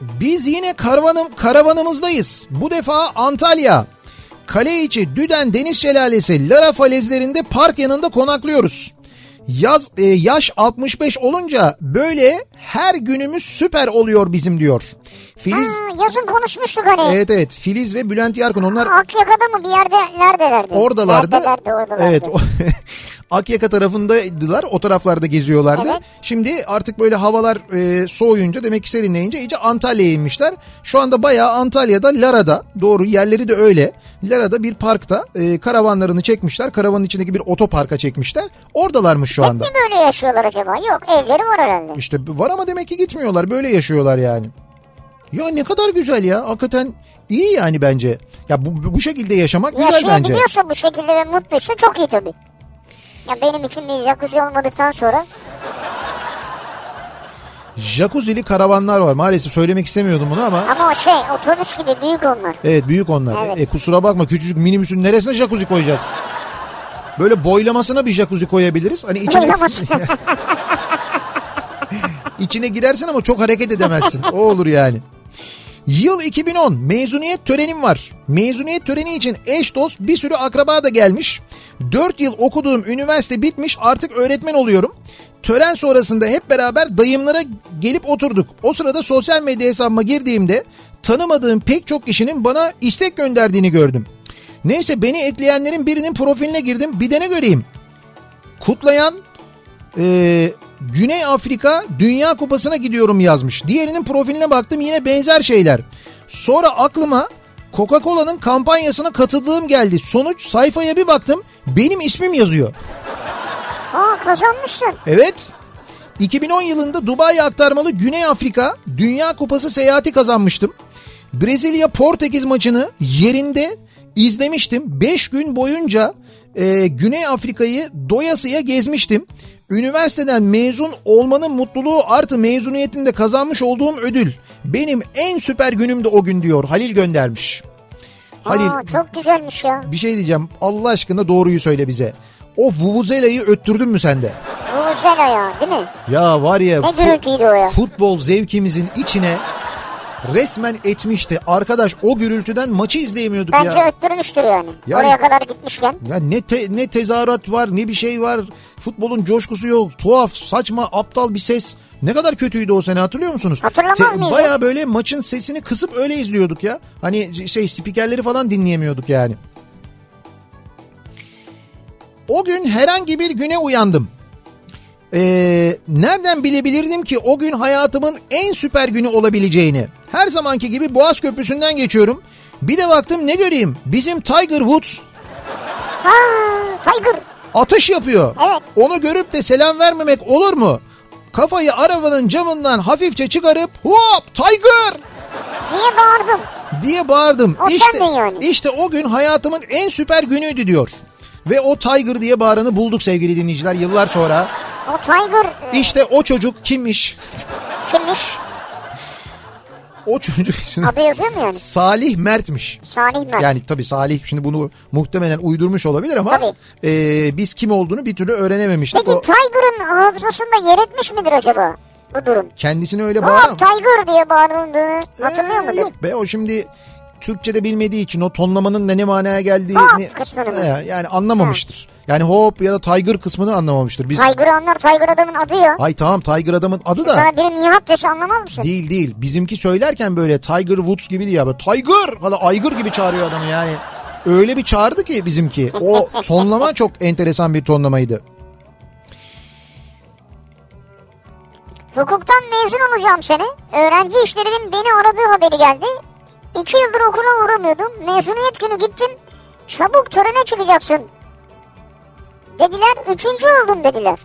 Biz yine karavanım, karavanımızdayız. Bu defa Antalya. Kale içi Düden Deniz Şelalesi Lara falezlerinde park yanında konaklıyoruz. Yaz e, yaş 65 olunca böyle her günümüz süper oluyor bizim diyor. Filiz Ha, yazın konuşmuştuk hani. Evet evet Filiz ve Bülent Yarkın onlar Akyaka'da mı bir yerde neredelerdi? oradalardı. Neredelerdi oradalardı. Evet. [laughs] Akyaka tarafındaydılar. O taraflarda geziyorlardı. Evet. Şimdi artık böyle havalar e, soğuyunca demek ki serinleyince iyice Antalya'ya inmişler. Şu anda bayağı Antalya'da Lara'da doğru yerleri de öyle. Lara'da bir parkta e, karavanlarını çekmişler. Karavanın içindeki bir otoparka çekmişler. Oradalarmış şu anda. Ne böyle yaşıyorlar acaba? Yok evleri var herhalde. İşte var ama demek ki gitmiyorlar. Böyle yaşıyorlar yani. Ya ne kadar güzel ya. Hakikaten iyi yani bence. Ya bu, bu şekilde yaşamak güzel bence. Yaşayabiliyorsa bu şekilde ve mutluysa çok iyi tabii. Ya benim için bir jacuzzi olmadıktan sonra Jacuzzi'li karavanlar var. Maalesef söylemek istemiyordum bunu ama. ama o şey otobüs gibi büyük onlar. Evet büyük onlar. Evet. E, kusura bakma küçücük minibüsün neresine jacuzzi koyacağız? Böyle boylamasına bir jacuzzi koyabiliriz. Hani içine, [laughs] içine girersin ama çok hareket edemezsin. O olur yani. Yıl 2010 mezuniyet törenim var. Mezuniyet töreni için eş dost bir sürü akraba da gelmiş. 4 yıl okuduğum üniversite bitmiş artık öğretmen oluyorum. Tören sonrasında hep beraber dayımlara gelip oturduk. O sırada sosyal medya hesabıma girdiğimde tanımadığım pek çok kişinin bana istek gönderdiğini gördüm. Neyse beni ekleyenlerin birinin profiline girdim bir de ne göreyim. Kutlayan ee, Güney Afrika Dünya Kupası'na gidiyorum yazmış. Diğerinin profiline baktım yine benzer şeyler. Sonra aklıma Coca-Cola'nın kampanyasına katıldığım geldi. Sonuç sayfaya bir baktım benim ismim yazıyor. Aa kazanmışsın. Evet. 2010 yılında Dubai aktarmalı Güney Afrika Dünya Kupası seyahati kazanmıştım. Brezilya Portekiz maçını yerinde izlemiştim. 5 gün boyunca e, Güney Afrika'yı doyasıya gezmiştim. Üniversiteden mezun olmanın mutluluğu artı mezuniyetinde kazanmış olduğum ödül. Benim en süper günümdü o gün diyor Halil göndermiş. Halil Aa, çok güzelmiş ya. bir şey diyeceğim Allah aşkına doğruyu söyle bize. O vuvuzela'yı öttürdün mü sende? Bu güzel o ya değil mi? Ya var ya Ne gürültüydü o ya. futbol zevkimizin içine resmen etmişti. Arkadaş o gürültüden maçı izleyemiyorduk Bence ya. öttürmüştür yani. Yani- Oraya kadar gitmişken. Ya ne te- ne tezahürat var ne bir şey var. Futbolun coşkusu yok. Tuhaf, saçma, aptal bir ses. Ne kadar kötüydü o sene hatırlıyor musunuz? Hatırlamaz mıyız Baya böyle maçın sesini kısıp öyle izliyorduk ya. Hani şey spikerleri falan dinleyemiyorduk yani. O gün herhangi bir güne uyandım. Ee, nereden bilebilirdim ki o gün hayatımın en süper günü olabileceğini? Her zamanki gibi Boğaz Köprüsü'nden geçiyorum. Bir de baktım ne göreyim? Bizim Tiger Woods Ha, Tiger. atış yapıyor. Evet. Onu görüp de selam vermemek olur mu? Kafayı arabanın camından hafifçe çıkarıp hop Tiger Diye bağırdım. diye bağırdım. O işte, yani. işte o gün hayatımın en süper günüydü diyor. Ve o Tiger diye bağıranı bulduk sevgili dinleyiciler yıllar sonra. O Tiger e, İşte o çocuk kimmiş? kimmiş? O çocuk Adı yazıyor mu yani? Salih Mert'miş. Salih Mert. Yani tabii Salih şimdi bunu muhtemelen uydurmuş olabilir ama Tabii. e, biz kim olduğunu bir türlü öğrenememiştik. Peki O Tiger'ın hafızasında yer etmiş midir acaba bu durum? kendisini öyle bağıran... Tiger diye bağırıldığını hatırlıyor Ee, mudur? Yok be o şimdi Türkçe'de bilmediği için o tonlamanın da ne manaya geldiğini Hop yani anlamamıştır. Yani hop ya da Tiger kısmını anlamamıştır. Biz Tiger'ı anlar Tiger adamın adı ya. Ay tamam Tiger adamın adı da Sana biri Nihat dese anlamaz mısın? değil değil. Bizimki söylerken böyle Tiger Woods gibi değil ya böyle Tiger hala aygır gibi çağırıyor adamı yani. Öyle bir çağırdı ki bizimki. O tonlama [laughs] çok enteresan bir tonlamaydı. Hukuktan mezun olacağım sene. Öğrenci işlerinin beni aradığı haberi geldi. İki yıldır okula uğramıyordum. Mezuniyet günü gittim. Çabuk törene çıkacaksın. Dediler. Üçüncü oldum dediler.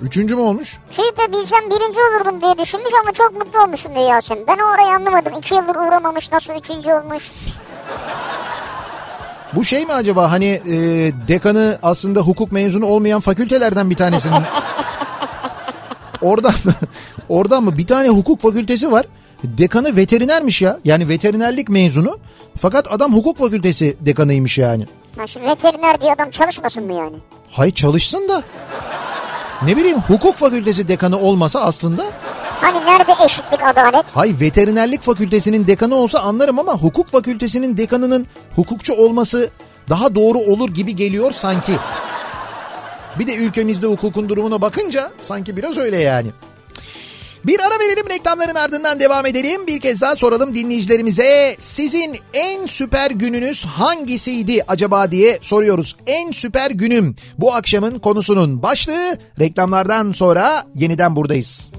Üçüncü mü olmuş? Tüy be bilsem birinci olurdum diye düşünmüş ama çok mutlu olmuşum diye Yasemin. Ben orayı anlamadım. İki yıldır uğramamış nasıl üçüncü olmuş. Bu şey mi acaba hani e, dekanı aslında hukuk mezunu olmayan fakültelerden bir tanesinin? [laughs] oradan mı? Oradan mı? Bir tane hukuk fakültesi var. Dekanı veterinermiş ya. Yani veterinerlik mezunu. Fakat adam hukuk fakültesi dekanıymış yani. Ha şimdi veteriner diye adam çalışmasın mı yani? Hay çalışsın da. Ne bileyim hukuk fakültesi dekanı olmasa aslında Hani nerede eşitlik adalet? Hay veterinerlik fakültesinin dekanı olsa anlarım ama hukuk fakültesinin dekanının hukukçu olması daha doğru olur gibi geliyor sanki. Bir de ülkemizde hukukun durumuna bakınca sanki biraz öyle yani. Bir ara verelim reklamların ardından devam edelim. Bir kez daha soralım dinleyicilerimize. Sizin en süper gününüz hangisiydi acaba diye soruyoruz. En süper günüm bu akşamın konusunun başlığı. Reklamlardan sonra yeniden buradayız.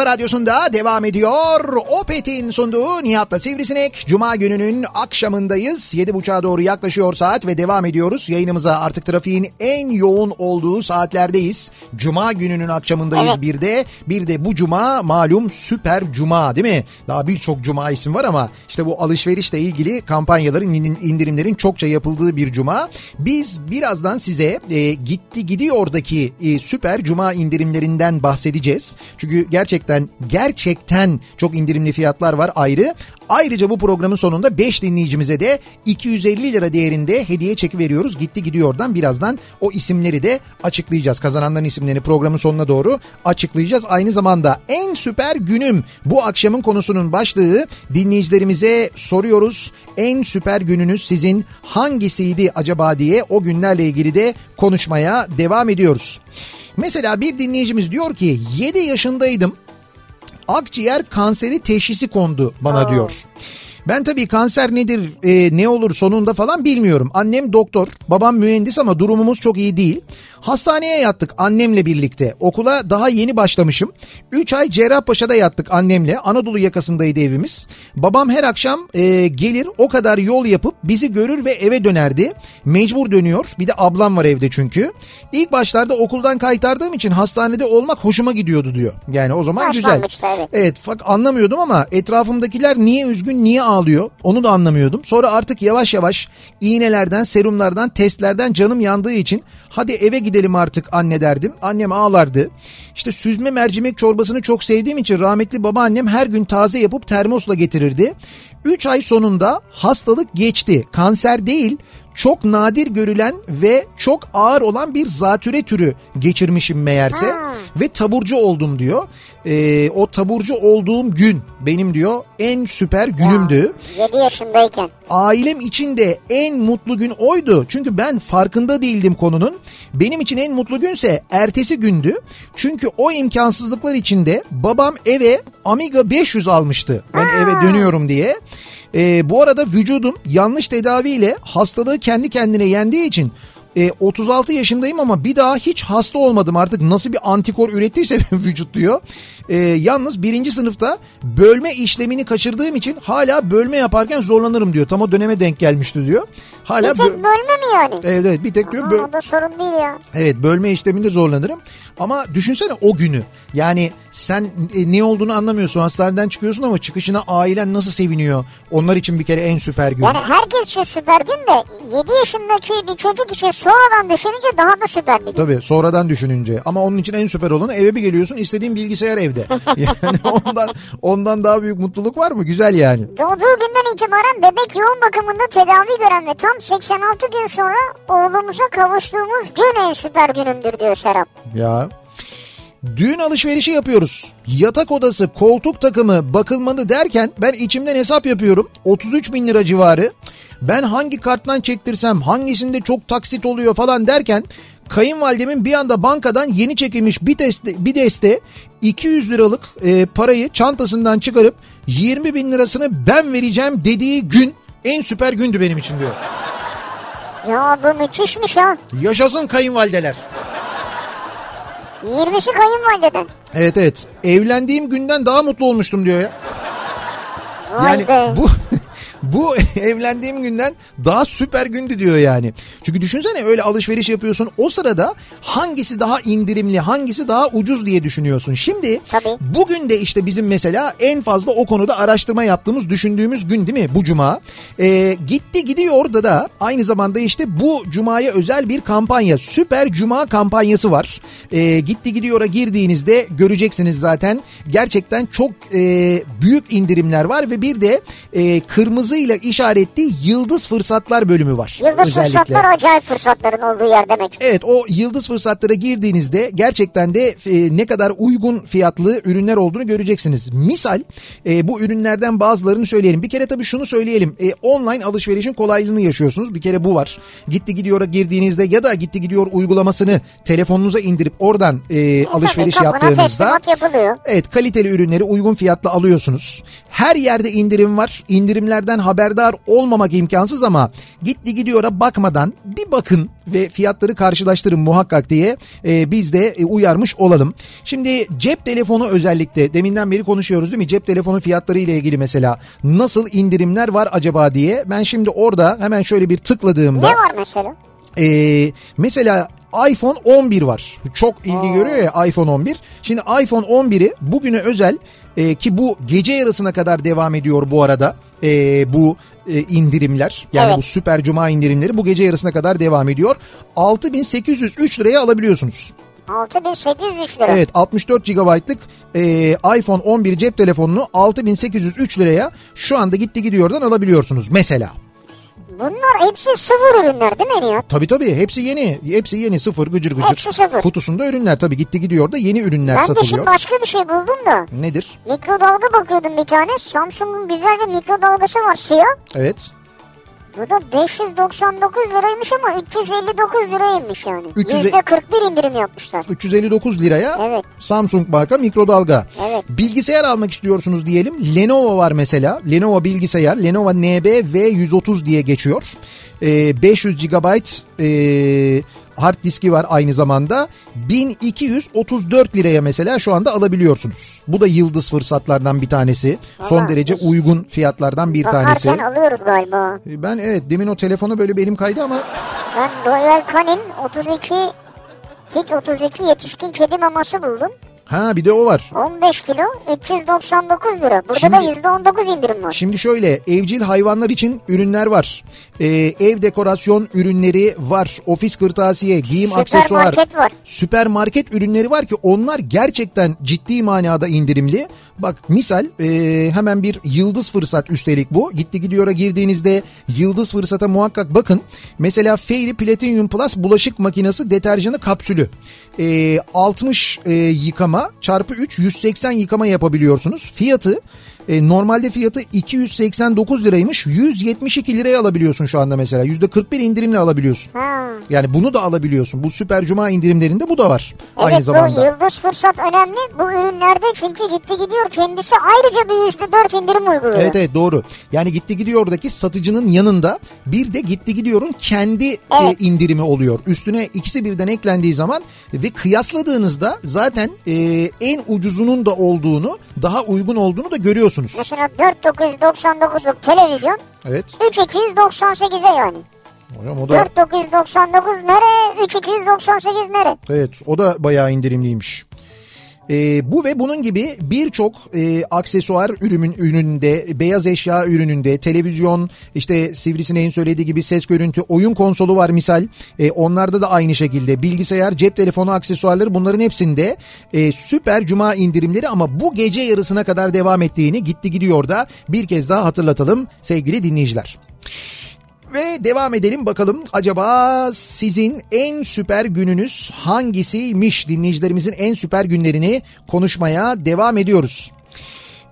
Kafa radyosunda devam ediyor. Opet'in sunduğu Nihat'la Sivrisinek. Cuma gününün akşamındayız. 7.30'a doğru yaklaşıyor saat ve devam ediyoruz. Yayınımıza artık trafiğin en yoğun olduğu saatlerdeyiz. Cuma gününün akşamındayız bir de. Bir de bu cuma malum süper cuma değil mi? Daha birçok cuma isim var ama işte bu alışverişle ilgili kampanyaların indirimlerin çokça yapıldığı bir cuma. Biz birazdan size e, gitti gidiyordaki e, süper cuma indirimlerinden bahsedeceğiz. Çünkü gerçekten gerçekten çok indirimli fiyatlar var ayrı. Ayrıca bu programın sonunda 5 dinleyicimize de 250 lira değerinde hediye çeki veriyoruz. Gitti gidiyordan birazdan o isimleri de açıklayacağız. Kazananların isimlerini programın sonuna doğru açıklayacağız. Aynı zamanda en süper günüm bu akşamın konusunun başlığı dinleyicilerimize soruyoruz. En süper gününüz sizin hangisiydi acaba diye o günlerle ilgili de konuşmaya devam ediyoruz. Mesela bir dinleyicimiz diyor ki 7 yaşındaydım akciğer kanseri teşhisi kondu bana diyor. Ben tabii kanser nedir, e, ne olur sonunda falan bilmiyorum. Annem doktor, babam mühendis ama durumumuz çok iyi değil. Hastaneye yattık annemle birlikte. Okula daha yeni başlamışım. 3 ay Cerrahpaşa'da yattık annemle. Anadolu yakasındaydı evimiz. Babam her akşam e, gelir o kadar yol yapıp bizi görür ve eve dönerdi. Mecbur dönüyor. Bir de ablam var evde çünkü. İlk başlarda okuldan kaytardığım için hastanede olmak hoşuma gidiyordu diyor. Yani o zaman güzel. Evet. Evet fakat anlamıyordum ama etrafımdakiler niye üzgün niye ağlıyor onu da anlamıyordum. Sonra artık yavaş yavaş iğnelerden serumlardan testlerden canım yandığı için hadi eve gidelim artık anne derdim. Annem ağlardı. İşte süzme mercimek çorbasını çok sevdiğim için rahmetli babaannem her gün taze yapıp termosla getirirdi. 3 ay sonunda hastalık geçti. Kanser değil çok nadir görülen ve çok ağır olan bir zatüre türü geçirmişim meğerse ve taburcu oldum diyor. Ee, o taburcu olduğum gün benim diyor en süper günümdü. 7 yaşındayken. Ailem için de en mutlu gün oydu. Çünkü ben farkında değildim konunun. Benim için en mutlu günse ertesi gündü. Çünkü o imkansızlıklar içinde babam eve Amiga 500 almıştı. Ben eve dönüyorum diye. Ee, bu arada vücudum yanlış tedaviyle hastalığı kendi kendine yendiği için e, 36 yaşındayım ama bir daha hiç hasta olmadım artık nasıl bir antikor ürettiyse [laughs] vücut diyor. E, yalnız birinci sınıfta bölme işlemini kaçırdığım için hala bölme yaparken zorlanırım diyor. Tam o döneme denk gelmişti diyor. Hala Bir tek bö- bölme mi yani? Evet evet bir tek diyor. Aa, bö- o da sorun değil ya. Evet bölme işleminde zorlanırım. Ama düşünsene o günü. Yani sen e, ne olduğunu anlamıyorsun. Hastaneden çıkıyorsun ama çıkışına ailen nasıl seviniyor. Onlar için bir kere en süper gün. Yani herkes için süper gün de 7 yaşındaki bir çocuk için sonradan düşününce daha da süper bir. Tabii sonradan düşününce. Ama onun için en süper olanı eve bir geliyorsun istediğin bilgisayar evde. [laughs] yani ondan ondan daha büyük mutluluk var mı? Güzel yani. Doğduğu günden itibaren bebek yoğun bakımında tedavi gören ve tam 86 gün sonra oğlumuza kavuştuğumuz gün en süper günümdür diyor Serap. Ya. Düğün alışverişi yapıyoruz. Yatak odası, koltuk takımı bakılmalı derken ben içimden hesap yapıyorum. 33 bin lira civarı. Ben hangi karttan çektirsem hangisinde çok taksit oluyor falan derken kayınvalidemin bir anda bankadan yeni çekilmiş bir deste, bir deste 200 liralık e, parayı çantasından çıkarıp 20 bin lirasını ben vereceğim dediği gün en süper gündü benim için diyor. Ya bu müthişmiş ha. Yaşasın kayınvalideler. 20'si kayınvalideden. Evet evet. Evlendiğim günden daha mutlu olmuştum diyor ya. Vay Yani be. bu [laughs] bu [laughs] evlendiğim günden daha süper gündü diyor yani. Çünkü düşünsene öyle alışveriş yapıyorsun o sırada hangisi daha indirimli hangisi daha ucuz diye düşünüyorsun. Şimdi bugün de işte bizim mesela en fazla o konuda araştırma yaptığımız düşündüğümüz gün değil mi bu cuma. Ee, gitti gidiyor da da aynı zamanda işte bu cumaya özel bir kampanya süper cuma kampanyası var. Ee, gitti gidiyor'a girdiğinizde göreceksiniz zaten gerçekten çok e, büyük indirimler var ve bir de e, kırmızıyla işaretli yıldız fırsatlar bölümü var. Yıldız özellikle. fırsatlar acayip fırsatların olduğu yer demek. Evet o yıldız fırsatlara girdiğinizde gerçekten de e, ne kadar uygun fiyatlı ürünler olduğunu göreceksiniz. Misal e, bu ürünlerden bazılarını söyleyelim. Bir kere tabii şunu söyleyelim. E, online alışverişin kolaylığını yaşıyorsunuz. Bir kere bu var. Gitti gidiyor'a girdiğinizde ya da gitti gidiyor uygulamasını telefonunuza indirip oradan e, alışveriş Tabii yaptığınızda. Evet kaliteli ürünleri uygun fiyatla alıyorsunuz. Her yerde indirim var. İndirimlerden haberdar olmamak imkansız ama gitti gidiyor'a bakmadan bir bakın ve fiyatları karşılaştırın muhakkak diye e, biz de e, uyarmış olalım. Şimdi cep telefonu özellikle deminden beri konuşuyoruz değil mi? Cep telefonu fiyatları ile ilgili mesela nasıl indirimler var acaba diye. Ben şimdi orada hemen şöyle bir tıkladığımda. Ne var mesela? Ee, mesela iPhone 11 var. Çok ilgi görüyor ya iPhone 11. Şimdi iPhone 11'i bugüne özel e, ki bu gece yarısına kadar devam ediyor bu arada. E, bu e, indirimler yani Evet. bu süper cuma indirimleri bu gece yarısına kadar devam ediyor. 6803 liraya alabiliyorsunuz. 6803 lira. Evet 64 GB'lık e, iPhone 11 cep telefonunu 6803 liraya şu anda gitti gidiyordan alabiliyorsunuz mesela. Bunlar hepsi sıfır ürünler değil mi Nihat? Tabii tabii hepsi yeni. Hepsi yeni sıfır gıcır gıcır. Hepsi sıfır. Kutusunda ürünler tabii gitti gidiyor da yeni ürünler Ben de satılıyor. şimdi başka bir şey buldum da. Nedir? Mikrodalga bakıyordum bir tane. Samsung'un güzel bir mikrodalgası var siyah. Evet. Bu da 599 liraymış ama 359 liraymış yani. 300 %41 indirim yapmışlar. 359 liraya Evet. Samsung marka mikrodalga. Evet. Bilgisayar almak istiyorsunuz diyelim. Lenovo var mesela. Lenovo bilgisayar. Lenovo NB V130 diye geçiyor. Ee, 500 GB e, hard diski var aynı zamanda. 1234 liraya mesela şu anda alabiliyorsunuz. Bu da yıldız fırsatlardan bir tanesi. Son Vallahi derece biz- uygun fiyatlardan bir tanesi. Bakarken alıyoruz galiba. Ben evet demin o telefona böyle benim kaydı ama Ben Royal Canin 32 Hit 32 yetişkin kedi maması buldum. ha bir de o var. 15 kilo 399 lira. Burada Şimdi- da %19 indirim var. Şimdi şöyle evcil hayvanlar için ürünler var. Ee, ev dekorasyon ürünleri var. Ofis kırtasiye, giyim aksesuar. Süpermarket var. Süpermarket ürünleri var ki onlar gerçekten ciddi manada indirimli. Bak misal e, hemen bir yıldız fırsat üstelik bu. Gitti gidiyor'a girdiğinizde yıldız fırsata muhakkak bakın. Mesela Fairy Platinum Plus bulaşık makinesi deterjanı kapsülü. E, 60 e, yıkama çarpı 3 180 yıkama yapabiliyorsunuz. Fiyatı e, normalde fiyatı 289 liraymış. 172 liraya alabiliyorsun şu anda mesela. %41 indirimle alabiliyorsun. Ha. Yani bunu da alabiliyorsun. Bu süper cuma indirimlerinde bu da var. Aynı Evet zamanda. bu yıldız fırsat önemli. Bu ürünlerde çünkü gitti gidiyor kendisi ayrıca bir %4 indirim uyguluyor. Evet evet doğru. Yani gitti gidiyordaki satıcının yanında bir de gitti gidiyorun kendi e, indirimi oluyor. Üstüne ikisi birden eklendiği zaman ve kıyasladığınızda zaten e, en ucuzunun da olduğunu daha uygun olduğunu da görüyorsunuz. Mesela 4999'luk televizyon Evet. 3298'e yani. Hocam o da 4999 nere? 3298 nere? evet o da bayağı indirimliymiş. E, bu ve bunun gibi birçok e, aksesuar ürünün ürününde, beyaz eşya ürününde, televizyon, işte Sivrisineğin söylediği gibi ses görüntü, oyun konsolu var misal. E, onlarda da aynı şekilde bilgisayar, cep telefonu aksesuarları bunların hepsinde e, süper cuma indirimleri ama bu gece yarısına kadar devam ettiğini gitti gidiyor da bir kez daha hatırlatalım sevgili dinleyiciler. Ve devam edelim bakalım acaba sizin en süper gününüz hangisiymiş? Dinleyicilerimizin en süper günlerini konuşmaya devam ediyoruz.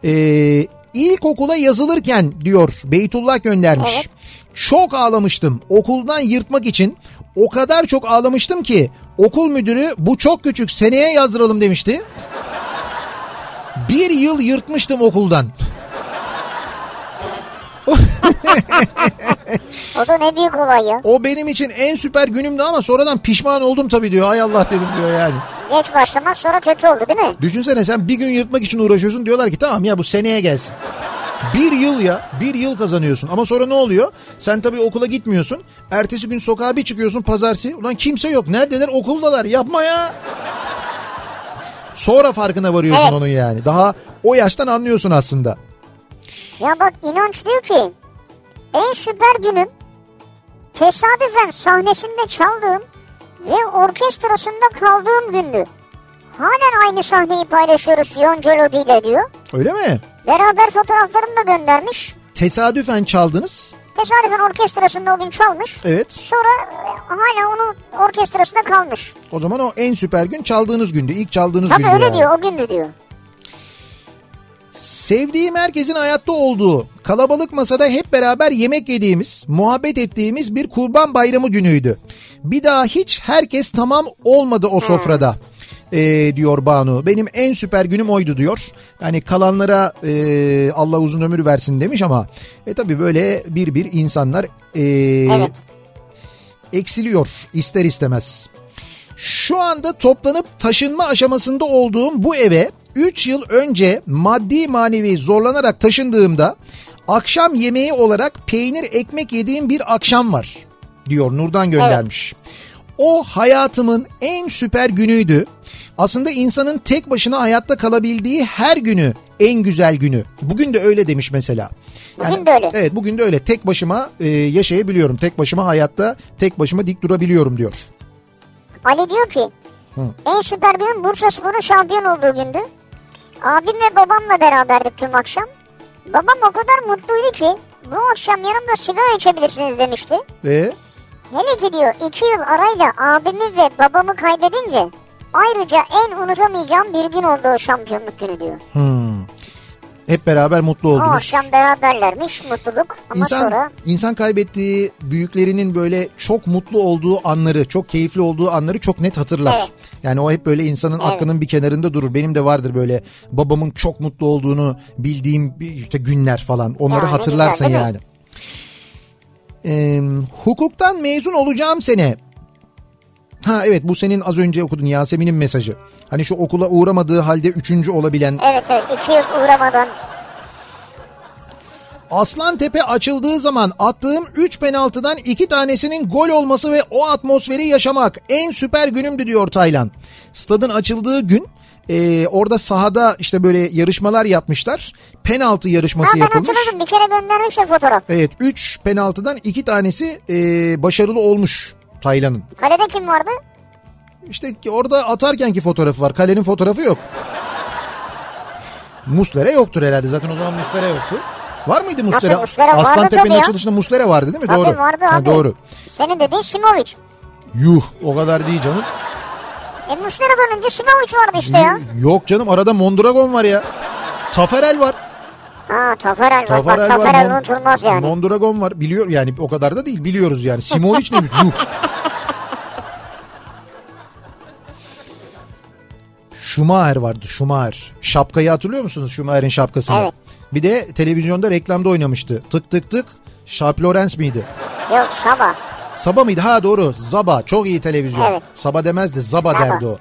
Ee, ilkokula yazılırken diyor Beytullah göndermiş. Çok ağlamıştım okuldan yırtmak için. O kadar çok ağlamıştım ki okul müdürü bu çok küçük seneye yazdıralım demişti. Bir yıl yırtmıştım okuldan. O da ne büyük olay ya. O benim için en süper günümdü ama sonradan pişman oldum tabii diyor. Hay Allah dedim diyor yani. Geç başlamak sonra kötü oldu değil mi? Düşünsene sen bir gün yırtmak için uğraşıyorsun diyorlar ki tamam ya bu seneye gelsin. Bir yıl ya bir yıl kazanıyorsun ama sonra ne oluyor? Sen tabii okula gitmiyorsun. Ertesi gün sokağa bir çıkıyorsun pazartesi. Ulan kimse yok. Neredeler? Okuldalar. Yapma ya. Sonra farkına varıyorsun Evet. onun yani. Daha o yaştan anlıyorsun aslında. Ya bak inanç diyor ki en süper günüm tesadüfen sahnesinde çaldığım ve orkestrasında kaldığım gündü. Halen aynı sahneyi paylaşıyoruz Yonca Lodi ile diyor. Öyle mi? Beraber fotoğraflarını da göndermiş. Tesadüfen çaldınız. Tesadüfen orkestrasında o gün çalmış. Evet. Sonra e, hala onun orkestrasında kalmış. O zaman o en süper gün çaldığınız gündü. İlk çaldığınız Tabii gündü öyle yani. diyor o gündü diyor. Sevdiğim herkesin hayatta olduğu, kalabalık masada hep beraber yemek yediğimiz, muhabbet ettiğimiz bir kurban bayramı günüydü. Bir daha hiç herkes tamam olmadı o sofrada. Ee, diyor Banu. Benim en süper günüm oydu diyor. Yani kalanlara e, Allah uzun ömür versin demiş ama e tabi böyle bir bir insanlar e, eksiliyor ister istemez. Şu anda toplanıp taşınma aşamasında olduğum bu eve 3 yıl önce maddi manevi zorlanarak taşındığımda akşam yemeği olarak peynir ekmek yediğim bir akşam var diyor Nurdan göndermiş. O hayatımın en süper günüydü. Aslında insanın tek başına hayatta kalabildiği her günü en güzel günü. Bugün de öyle demiş mesela. Bugün de öyle. Evet bugün de öyle. Tek başıma e, yaşayabiliyorum. Tek başıma hayatta tek başıma dik durabiliyorum diyor. Ali diyor ki Hı. en süper günüm Bursa Spor'un şampiyon olduğu gündü. Abim ve babamla beraberdik tüm akşam. Babam o kadar mutluydu ki bu akşam yanımda sigara içebilirsiniz demişti. Ve Hele ki diyor iki yıl arayla abimi ve babamı kaybedince ayrıca en unutamayacağım bir gün oldu o şampiyonluk günü diyor. hmm, hep beraber mutlu O oldunuz. akşam beraberlermiş mutluluk ama İnsan, sonra insan kaybettiği büyüklerinin böyle çok mutlu olduğu anları, çok keyifli olduğu anları çok net hatırlar. Evet. Yani o hep böyle insanın Evet. aklının bir kenarında durur. Benim de vardır böyle babamın çok mutlu olduğunu bildiğim işte günler falan. Onları Ya ne hatırlarsın güzel, yani. Ee, hukuktan mezun olacağım sene. Ha evet bu senin az önce okudun Yasemin'in mesajı. Hani şu okula uğramadığı halde üçüncü olabilen evet evet iki yıl uğramadan Aslantepe açıldığı zaman attığım 3 penaltıdan 2 tanesinin gol olması ve o atmosferi yaşamak en süper günümdü diyor Taylan. Stadın açıldığı gün e, orada sahada işte böyle yarışmalar yapmışlar. Penaltı yarışması ha, ben yapılmış. hatırladım bir kere göndermişler fotoğraf. Evet 3 penaltıdan 2 tanesi e, başarılı olmuş Taylan'ın. Kalede kim vardı? İşte orada atarkenki fotoğrafı var. Kalenin fotoğrafı yok. Muslera yoktur herhalde. Zaten o zaman Muslera yoktu. Var mıydı Muslera? Nasıl Muslera? Vardı Aslan tabii Tepe'nin açılışında Muslera vardı değil mi? Tabii doğru. vardı Ha, abi. doğru. Senin dediğin Simovic. Yuh o kadar değil canım. E Muslera'dan önce Simovic vardı işte ya. Yok canım arada Mondragon var ya. Taferel var. Ha Taferel var. Taferel Bak Taferel Mon- unutulmaz yani. Mondragon var. Biliyor yani o kadar da değil biliyoruz yani. Simovic neymiş? Yuh. Schumacher vardı Schumacher. Şapkayı hatırlıyor musunuz Schumacher'in şapkasını? Evet. Bir de televizyonda reklamda oynamıştı. Tık tık tık. Sharp Lawrence miydi? Yok Saba. Saba mıydı? Ha doğru. Zaba. Çok iyi televizyon. Evet. Saba demezdi. Zaba, Zaba. derdi o.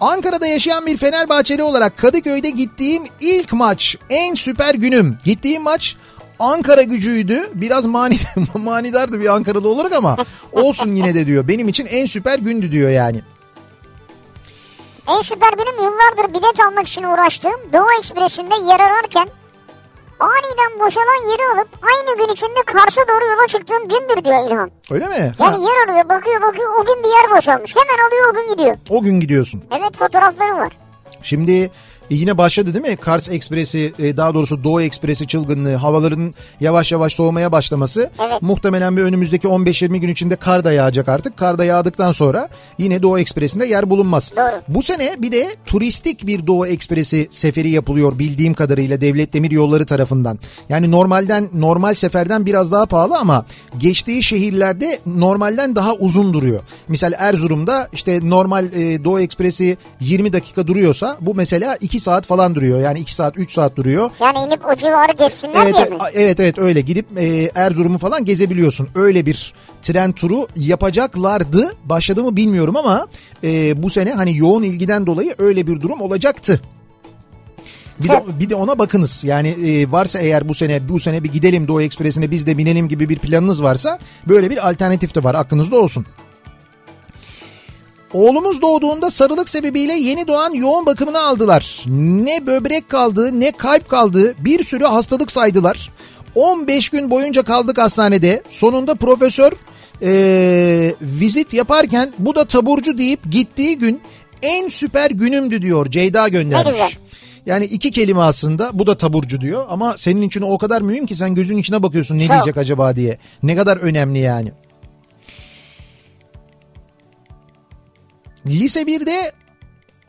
Ankara'da yaşayan bir Fenerbahçeli olarak Kadıköy'de gittiğim ilk maç. En süper günüm. Gittiğim maç Ankara gücüydü. Biraz mani, [laughs] manidardı bir Ankaralı olarak ama [laughs] olsun yine de diyor. Benim için en süper gündü diyor yani. En süper günüm yıllardır bilet almak için uğraştığım Doğu Ekspresi'nde yer ararken aniden boşalan yeri alıp aynı gün içinde Kars'a doğru yola çıktığım gündür diyor İlhan. Öyle mi? Yani Ha, yer arıyor bakıyor bakıyor o gün bir yer boşalmış. Hemen alıyor o gün gidiyor. o gün gidiyorsun. Evet fotoğrafları var. Şimdi e, yine başladı değil mi? Kars Ekspresi e, daha doğrusu Doğu Ekspresi çılgınlığı havaların yavaş yavaş soğumaya başlaması. Evet. Muhtemelen bir önümüzdeki 15-20 gün içinde kar da yağacak artık. Kar da yağdıktan sonra yine Doğu Ekspresi'nde yer bulunmaz. Doğru. Bu sene bir de turistik bir Doğu Ekspresi seferi yapılıyor bildiğim kadarıyla Devlet Demir Yolları tarafından. Yani normalden normal seferden biraz daha pahalı ama geçtiği şehirlerde normalden daha uzun duruyor. Misal Erzurum'da işte normal e, Doğu Ekspresi 20 dakika duruyorsa bu mesela 2 saat falan duruyor. Yani 2 saat 3 saat duruyor. Yani inip o civarı geçsinler Evet, diye evet, mi? evet evet öyle gidip e, Erzurum'u falan gezebiliyorsun. Öyle bir tren turu yapacaklardı. Başladı mı bilmiyorum ama e, bu sene hani yoğun ilgiden dolayı öyle bir durum olacaktı. Bir de, bir de ona bakınız. Yani e, varsa eğer bu sene bu sene bir gidelim Doğu Ekspresi'ne biz de binelim gibi bir planınız varsa böyle bir alternatif de var aklınızda olsun. Oğlumuz doğduğunda sarılık sebebiyle yeni doğan yoğun bakımına aldılar. Ne böbrek kaldı ne kalp kaldı bir sürü hastalık saydılar. 15 gün boyunca kaldık hastanede. Sonunda profesör eee, vizit yaparken bu da taburcu deyip gittiği gün en süper günümdü diyor Ceyda göndermiş. Yani iki kelime aslında bu da taburcu diyor ama senin için o kadar mühim ki sen gözün içine bakıyorsun ne Çok. diyecek acaba diye. Ne kadar önemli yani. Lise 1'de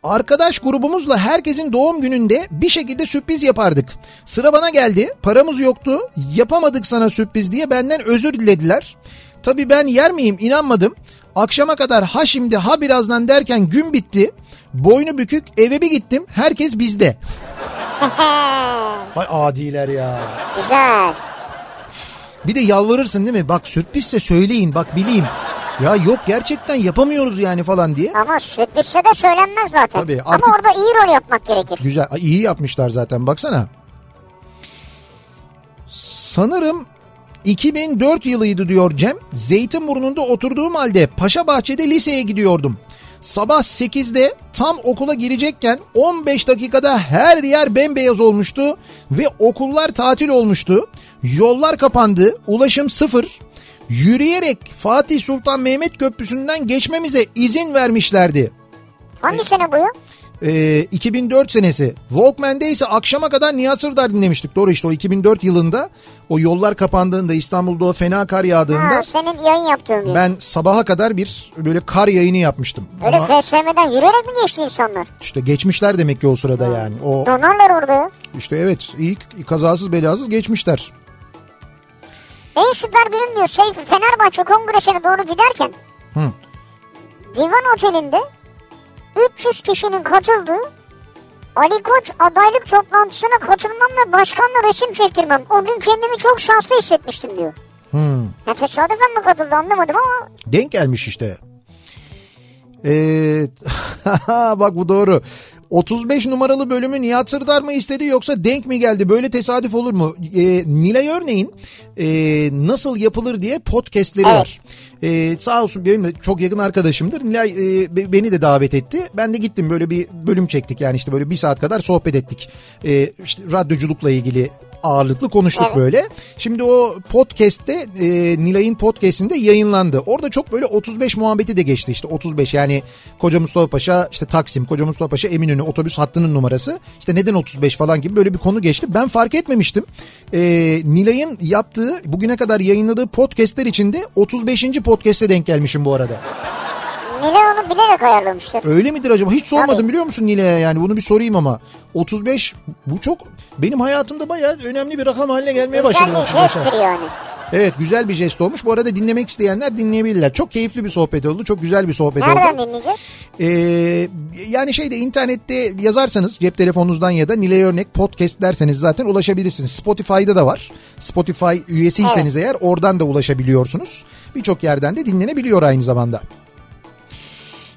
arkadaş grubumuzla herkesin doğum gününde bir şekilde sürpriz yapardık. Sıra bana geldi. Paramız yoktu. Yapamadık sana sürpriz diye benden özür dilediler. Tabii ben yer miyim inanmadım. Akşama kadar ha şimdi ha birazdan derken gün bitti. Boynu bükük eve bir gittim. Herkes bizde. [laughs] Vay adiler ya. Güzel. Bir de yalvarırsın değil mi? Bak sürprizse söyleyin bak bileyim. Ya yok gerçekten yapamıyoruz yani falan diye. Ama sürprizse de söylenmez zaten. Tabii, artık- Ama orada iyi rol yapmak gerekir. Güzel iyi yapmışlar zaten baksana. Sanırım 2004 yılıydı diyor Cem. Zeytinburnu'nda oturduğum halde Paşabahçe'de liseye gidiyordum. Sabah 8'de tam okula girecekken 15 dakikada her yer bembeyaz olmuştu ve okullar tatil olmuştu. Yollar kapandı, ulaşım sıfır. Yürüyerek Fatih Sultan Mehmet Köprüsü'nden geçmemize izin vermişlerdi. Hangi sene bu ya? Ee, 2004 senesi. Walkman'de ise akşama kadar Nihat Sırdar dinlemiştik. Doğru işte o 2004 yılında o yollar kapandığında İstanbul'da o fena kar yağdığında Ha, senin yayın yaptığın gün. ben sabaha kadar bir böyle kar yayını yapmıştım. Öyle Ama FSM'den yürüyerek mi geçti insanlar? işte geçmişler demek ki o sırada yani. O Donarlar orada ya. işte evet ilk kazasız belasız geçmişler. En süper günüm diyor şey Fenerbahçe kongresine doğru giderken Hı. Divan Oteli'nde 300 kişinin katıldığı Ali Koç adaylık toplantısına katılmam ve başkanla resim çektirmem. O gün kendimi çok şanslı hissetmiştim diyor. Hmm. Ya tesadüfen mi katıldı anlamadım ama Denk gelmiş işte. Ee, [laughs] bak bu doğru. 35 numaralı bölümü Nihat Sırdar mı istedi yoksa denk mi geldi? Böyle tesadüf olur mu? Ee, Nilay Örneğin e, nasıl yapılır diye podcastleri var. Ee, sağ olsun benim de çok yakın arkadaşımdır. Nilay e, be- beni de davet etti. Ben de gittim böyle bir bölüm çektik yani işte böyle bir saat kadar sohbet ettik. Ee, işte radyoculukla ilgili ağırlıklı konuştuk Evet. böyle. Şimdi o podcast'te e, Nilay'ın podcast'inde yayınlandı. Orada çok böyle 35 muhabbeti de geçti işte 35 yani Koca Mustafa Paşa işte Taksim, Koca Mustafa Paşa Eminönü otobüs hattının numarası. İşte neden 35 falan gibi böyle bir konu geçti. Ben fark etmemiştim. E, Nilay'ın yaptığı bugüne kadar yayınladığı podcast'ler içinde 35. podcast'e denk gelmişim bu arada. Nilay onu bilerek ayarlamıştır. Öyle midir acaba? Hiç sormadım biliyor musun Nilay'a yani bunu bir sorayım ama. 35 bu çok benim hayatımda bayağı önemli bir rakam haline gelmeye başladı. Güzel bir jesttir yani. Evet güzel bir jest olmuş. Bu arada dinlemek isteyenler dinleyebilirler. Çok keyifli bir sohbet oldu. Çok güzel bir sohbet Nereden oldu. dinleyeceğiz? Ee, yani şeyde internette yazarsanız cep telefonunuzdan ya da Nilay Örnek podcast derseniz zaten ulaşabilirsiniz. Spotify'da da var. Spotify üyesiyseniz eğer oradan da ulaşabiliyorsunuz. Birçok yerden de dinlenebiliyor aynı zamanda.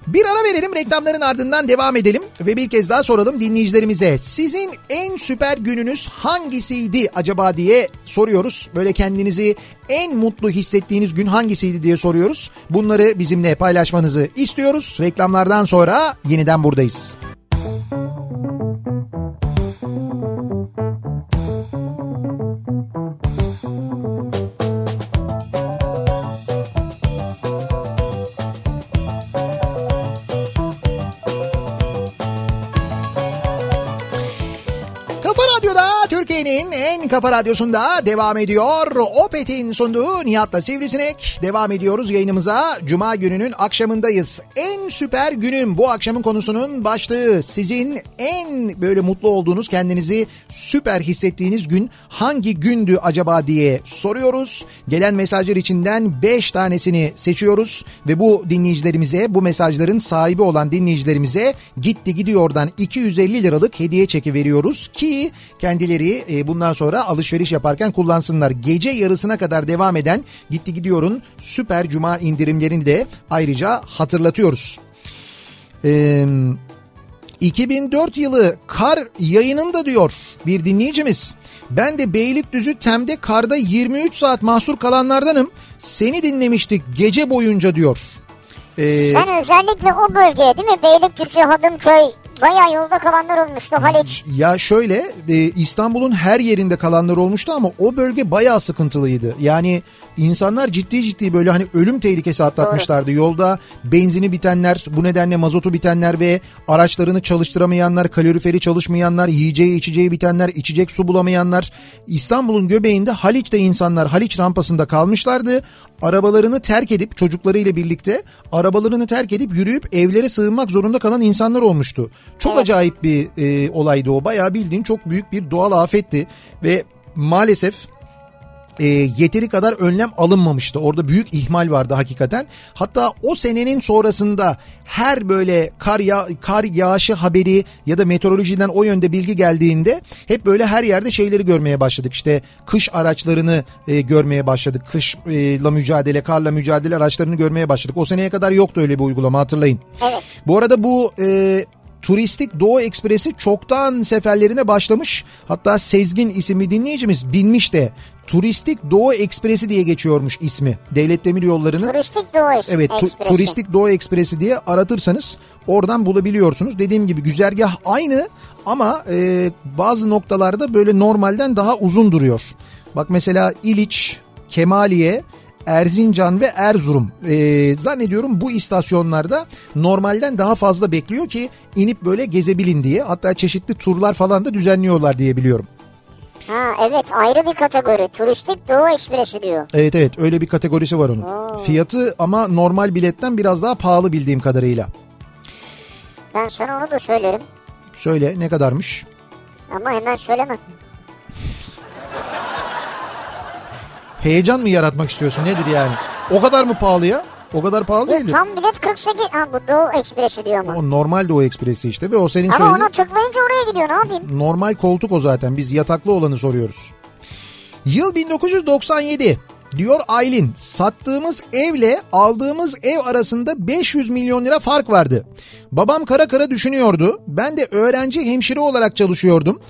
Bir ara verelim reklamların ardından devam edelim ve bir kez daha soralım dinleyicilerimize. Sizin en süper gününüz hangisiydi acaba diye soruyoruz. Böyle kendinizi en mutlu hissettiğiniz gün hangisiydi diye soruyoruz. Bunları bizimle paylaşmanızı istiyoruz. Reklamlardan sonra yeniden buradayız. Kafa en kafa radyosunda devam ediyor. Opet'in sunduğu Nihat'la Sivrisinek. Devam ediyoruz yayınımıza. Cuma gününün akşamındayız. En süper günüm bu akşamın konusunun başlığı. Sizin en böyle mutlu olduğunuz, kendinizi süper hissettiğiniz gün hangi gündü acaba diye soruyoruz. Gelen mesajlar içinden 5 tanesini seçiyoruz ve bu dinleyicilerimize, bu mesajların sahibi olan dinleyicilerimize gitti gidiyordan 250 liralık hediye çeki veriyoruz ki kendileri e, bundan sonra alışveriş yaparken kullansınlar. Gece yarısına kadar devam eden gitti gidiyorun süper cuma indirimlerini de ayrıca hatırlatıyoruz. Eee 2004 yılı kar yayınında diyor bir dinleyicimiz. Ben de Beylikdüzü Tem'de karda 23 saat mahsur kalanlardanım. Seni dinlemiştik gece boyunca diyor. Ee, Sen özellikle o bölgeye değil mi? Beylikdüzü, Hadımköy bayağı yolda kalanlar olmuştu Haliç. Ya şöyle e, İstanbul'un her yerinde kalanlar olmuştu ama o bölge bayağı sıkıntılıydı. Yani insanlar ciddi ciddi böyle hani ölüm tehlikesi atlatmışlardı. Yolda benzini bitenler, bu nedenle mazotu bitenler ve araçlarını çalıştıramayanlar, kaloriferi çalışmayanlar, yiyeceği içeceği bitenler, içecek su bulamayanlar. İstanbul'un göbeğinde Haliç'te insanlar Haliç rampasında kalmışlardı. Arabalarını terk edip çocuklarıyla birlikte arabalarını terk edip yürüyüp evlere sığınmak zorunda kalan insanlar olmuştu. Çok acayip bir e, olaydı o. Bayağı bildiğin çok büyük bir doğal afetti ve maalesef e, yeteri kadar önlem alınmamıştı. Orada büyük ihmal vardı hakikaten. Hatta o senenin sonrasında her böyle kar ya kar yağışı haberi ya da meteorolojiden o yönde bilgi geldiğinde hep böyle her yerde şeyleri görmeye başladık. İşte kış araçlarını e, görmeye başladık. Kışla mücadele, karla mücadele araçlarını görmeye başladık. O seneye kadar yoktu öyle bir uygulama hatırlayın. Evet. Bu arada bu e, Turistik Doğu Ekspresi çoktan seferlerine başlamış. Hatta Sezgin isimli dinleyicimiz binmiş de Turistik Doğu Ekspresi diye geçiyormuş ismi. Devlet Demir Yolları'nın. Turistik Doğu Eks- Evet tu- Ekspresi. Turistik Doğu Ekspresi diye aratırsanız oradan bulabiliyorsunuz. Dediğim gibi güzergah aynı ama e, bazı noktalarda böyle normalden daha uzun duruyor. Bak mesela İliç, Kemaliye, Erzincan ve Erzurum. E, zannediyorum bu istasyonlarda normalden daha fazla bekliyor ki inip böyle gezebilin diye. Hatta çeşitli turlar falan da düzenliyorlar diye biliyorum. Ha evet ayrı bir kategori. Turistik Doğu Ekspresi diyor. Evet evet öyle bir kategorisi var onun. Oo. Fiyatı ama normal biletten biraz daha pahalı bildiğim kadarıyla. Ben sana onu da söylerim. Söyle ne kadarmış? Ama hemen söylemem. Heyecan mı yaratmak istiyorsun nedir yani? O kadar mı pahalı ya? O kadar pahalı değil. Tam bilet 48. Ha bu Doğu Ekspresi diyor ama. O normal Doğu Ekspresi işte ve o senin Ama söylediğin ona tıklayınca oraya gidiyor ne yapayım? normal koltuk o zaten. Biz yataklı olanı soruyoruz. Yıl 1997 diyor Aylin. Sattığımız evle aldığımız ev arasında 500 milyon lira fark vardı. Babam kara kara düşünüyordu. Ben de öğrenci hemşire olarak çalışıyordum.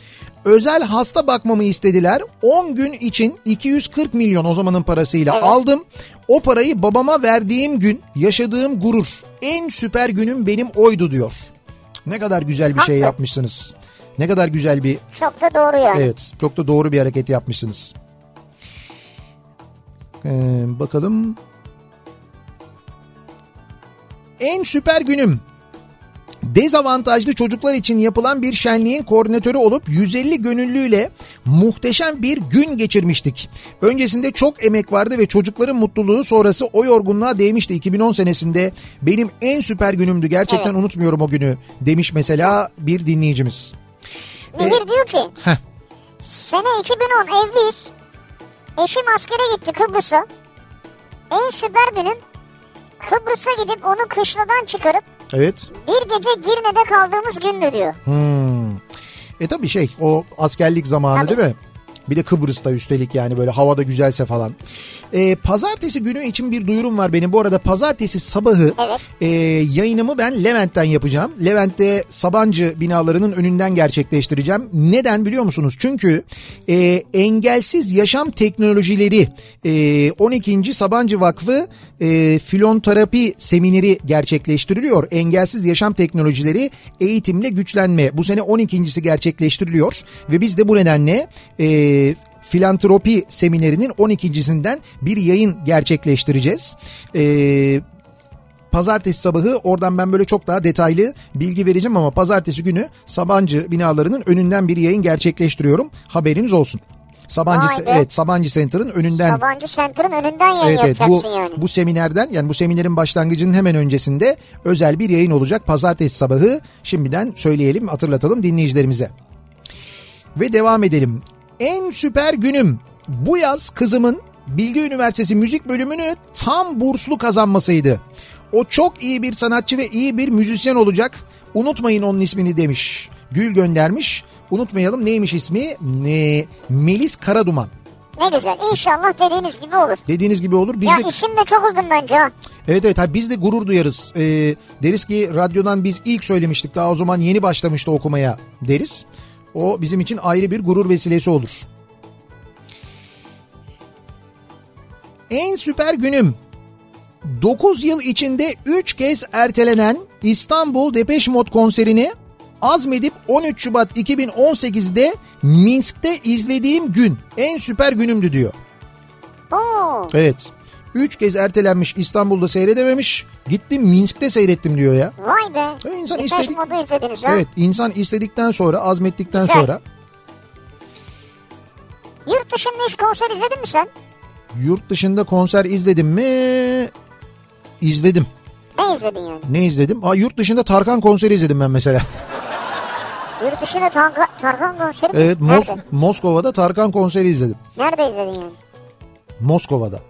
Özel hasta bakmamı istediler. 10 gün için 240 milyon o zamanın parasıyla aldım. O parayı babama verdiğim gün yaşadığım gurur. En süper günüm benim oydu diyor. Ne kadar güzel bir şey Haklı. yapmışsınız. Ne kadar güzel bir Çok da doğru yani. Evet çok da doğru bir hareket yapmışsınız. Ee, bakalım. En süper günüm. Dezavantajlı çocuklar için yapılan bir şenliğin koordinatörü olup 150 gönüllüyle muhteşem bir gün geçirmiştik. Öncesinde çok emek vardı ve çocukların mutluluğu sonrası o yorgunluğa değmişti 2010 senesinde. Benim en süper günümdü gerçekten unutmuyorum o günü demiş mesela bir dinleyicimiz. Nehir diyor ki Heh. sene 2010 evliyiz. Eşim askere gitti Kıbrıs'a. En süper günüm Kıbrıs'a gidip onu kışladan çıkarıp Evet. bir gece Girne'de kaldığımız gündü diyor. Hmm. E tabii şey o askerlik zamanı değil mi? Bir de Kıbrıs'ta üstelik yani böyle havada güzelse falan. E, pazartesi günü için bir duyurum var benim. Bu arada pazartesi sabahı e, yayınımı ben Levent'ten yapacağım. Levent'te Sabancı binalarının önünden gerçekleştireceğim. Neden biliyor musunuz? Çünkü e, engelsiz yaşam teknolojileri e, 12. Sabancı Vakfı e, filonterapi semineri gerçekleştiriliyor. Engelsiz yaşam teknolojileri eğitimle güçlenme. Bu sene 12.si gerçekleştiriliyor ve biz de bu nedenle e, filantropi seminerinin 12.sinden bir yayın gerçekleştireceğiz. Ee, pazartesi sabahı oradan ben böyle çok daha detaylı bilgi vereceğim ama pazartesi günü Sabancı binalarının önünden bir yayın gerçekleştiriyorum. Haberiniz olsun. Sabancı Vay be. evet Sabancı Center'ın önünden Sabancı Center'ın önünden yayın Evet evet bu yani. bu seminerden yani bu seminerin başlangıcının hemen öncesinde özel bir yayın olacak pazartesi sabahı. Şimdiden söyleyelim, hatırlatalım dinleyicilerimize. Ve devam edelim. En süper günüm bu yaz kızımın Bilgi Üniversitesi müzik bölümünü tam burslu kazanmasıydı. O çok iyi bir sanatçı ve iyi bir müzisyen olacak. Unutmayın onun ismini demiş. Gül göndermiş. Unutmayalım neymiş ismi? Ne? Melis Karaduman. Ne güzel. İnşallah dediğiniz gibi olur. Dediğiniz gibi olur. Biz ya de isim de çok uygun bence. Evet evet ha, biz de gurur duyarız. Ee, deriz ki radyodan biz ilk söylemiştik daha o zaman yeni başlamıştı okumaya deriz. O bizim için ayrı bir gurur vesilesi olur. En süper günüm 9 yıl içinde 3 kez ertelenen İstanbul Depeş Mod konserini azmedip 13 Şubat 2018'de Minsk'te izlediğim gün en süper günümdü diyor. Oo. Evet. 3 kez ertelenmiş İstanbul'da seyredememiş. Gittim Minsk'te seyrettim diyor ya. Vay be. E, insan Depeş istedik- Modu izlediniz ha? Evet insan istedikten sonra azmettikten Güzel. sonra Yurt dışında hiç konser izledin mi sen? yurt dışında konser izledim mi? İzledim. Ne izledin yani? Ne izledim? Aa, yurt dışında Tarkan konseri izledim ben mesela. [laughs] Yurt dışında Tarkan, Tarkan konseri mi? Evet Mos- Nerede? Moskova'da Tarkan konseri izledim. Nerede izledin yani? Moskova'da.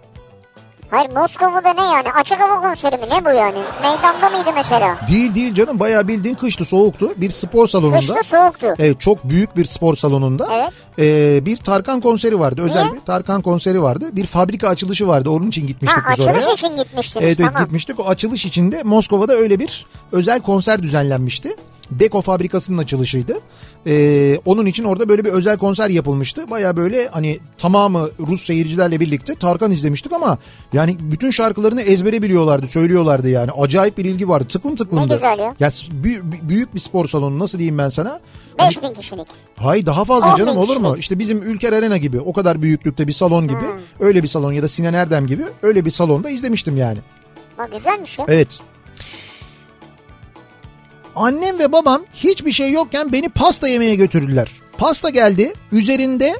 Hayır Moskova'da ne yani? Açık hava konseri mi? Ne bu yani? Meydanda mıydı mesela? Değil değil canım bayağı bildiğin kıştı soğuktu. Bir spor salonunda. Kışta soğuktu. Evet çok büyük bir spor salonunda. Evet. Ee, bir Tarkan konseri vardı. Özel Niye? bir Tarkan konseri vardı. Bir fabrika açılışı vardı. Onun için gitmiştik Ha biz oraya. açılış için gitmiştiniz Evet, evet tamam. gitmiştik. O açılış içinde Moskova'da öyle bir özel konser düzenlenmişti. Beko fabrikasının açılışıydı. Ee, onun için orada böyle bir özel konser yapılmıştı. Baya böyle hani tamamı Rus seyircilerle birlikte Tarkan izlemiştik ama yani bütün şarkılarını ezbere biliyorlardı, söylüyorlardı yani. Acayip bir ilgi vardı. Tıklım tıklımdı. Ne güzel ya. Ya büyük, bir spor salonu nasıl diyeyim ben sana? 5000 kişilik. Hay daha fazla 10 bin canım olur mu? İşte bizim Ülker Arena gibi o kadar büyüklükte bir salon gibi. Öyle bir salon ya da Sinan Erdem gibi öyle bir salonda izlemiştim yani. Bak güzelmiş ya. Evet. Annem ve babam hiçbir şey yokken beni pasta yemeye götürdüler. Pasta geldi. Üzerinde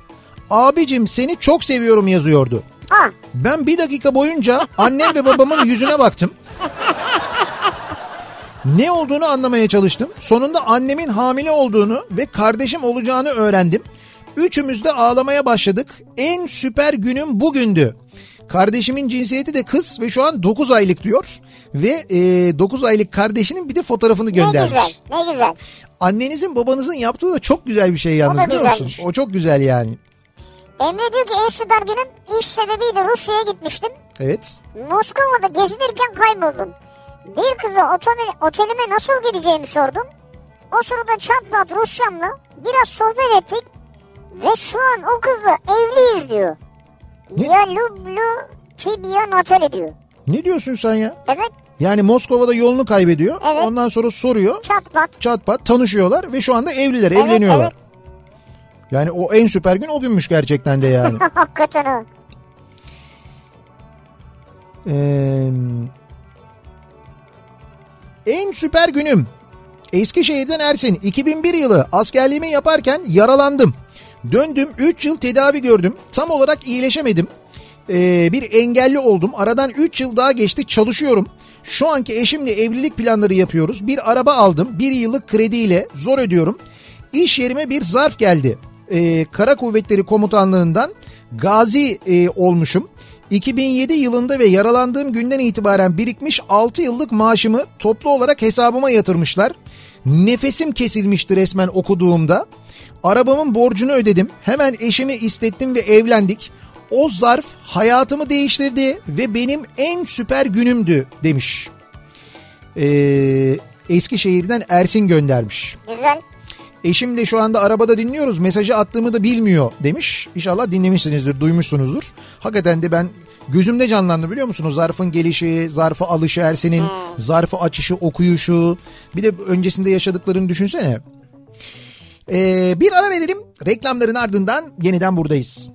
abicim seni çok seviyorum yazıyordu. Ha. Ben bir dakika boyunca annem ve babamın yüzüne baktım. Ne olduğunu anlamaya çalıştım. Sonunda annemin hamile olduğunu ve kardeşim olacağını öğrendim. Üçümüz de ağlamaya başladık. En süper günüm bugündü. Kardeşimin cinsiyeti de kız ve şu an 9 aylık diyor. Ve e, 9 aylık kardeşinin bir de fotoğrafını Ne göndermiş. güzel ne güzel. Annenizin babanızın yaptığı da çok güzel bir şey yalnız biliyor musun? O çok güzel yani. Emre diyor ki en süper günüm iş sebebiyle Rusya'ya gitmiştim. Evet. Moskova'da gezinirken kayboldum. Bir kıza otele, otelime nasıl gideceğimi sordum. O sırada çat pat Rusçamla biraz sohbet ettik. Ve şu an o kızla evliyiz diyor. Ya Lublu Tibia Natali diyor. Ne diyorsun sen ya? Evet Yani Moskova'da yolunu kaybediyor. Evet. Ondan sonra soruyor. çat pat. Çat pat tanışıyorlar ve şu anda evliler, Evet, evleniyorlar. evet. Yani o en süper gün o günmüş gerçekten de yani. [laughs] Hakikaten o. Ee, en süper günüm. Eskişehir'den Ersin 2001 yılı askerliğimi yaparken yaralandım. Döndüm 3 yıl tedavi gördüm. Tam olarak iyileşemedim. Ee, bir engelli oldum. Aradan 3 yıl daha geçti çalışıyorum. Şu anki eşimle evlilik planları yapıyoruz. Bir araba aldım. Bir yıllık krediyle zor ödüyorum. İş yerime bir zarf geldi. Ee, Kara Kuvvetleri Komutanlığından gazi e, olmuşum. 2007 yılında ve yaralandığım günden itibaren birikmiş 6 yıllık maaşımı toplu olarak hesabıma yatırmışlar. Nefesim kesilmişti resmen okuduğumda. Arabamın borcunu ödedim. Hemen eşimi istettim ve evlendik. O zarf hayatımı değiştirdi ve benim en süper günümdü demiş. Ee, Eskişehir'den Ersin göndermiş. Güzel. Eşim de şu anda arabada dinliyoruz. Mesajı attığımı da bilmiyor demiş. İnşallah dinlemişsinizdir, duymuşsunuzdur. Hakikaten de ben gözümde canlandı biliyor musunuz? Zarfın gelişi, zarfı alışı Ersin'in, zarfı açışı, okuyuşu. Bir de öncesinde yaşadıklarını düşünsene. Ee, bir ara verelim. Reklamların ardından yeniden buradayız.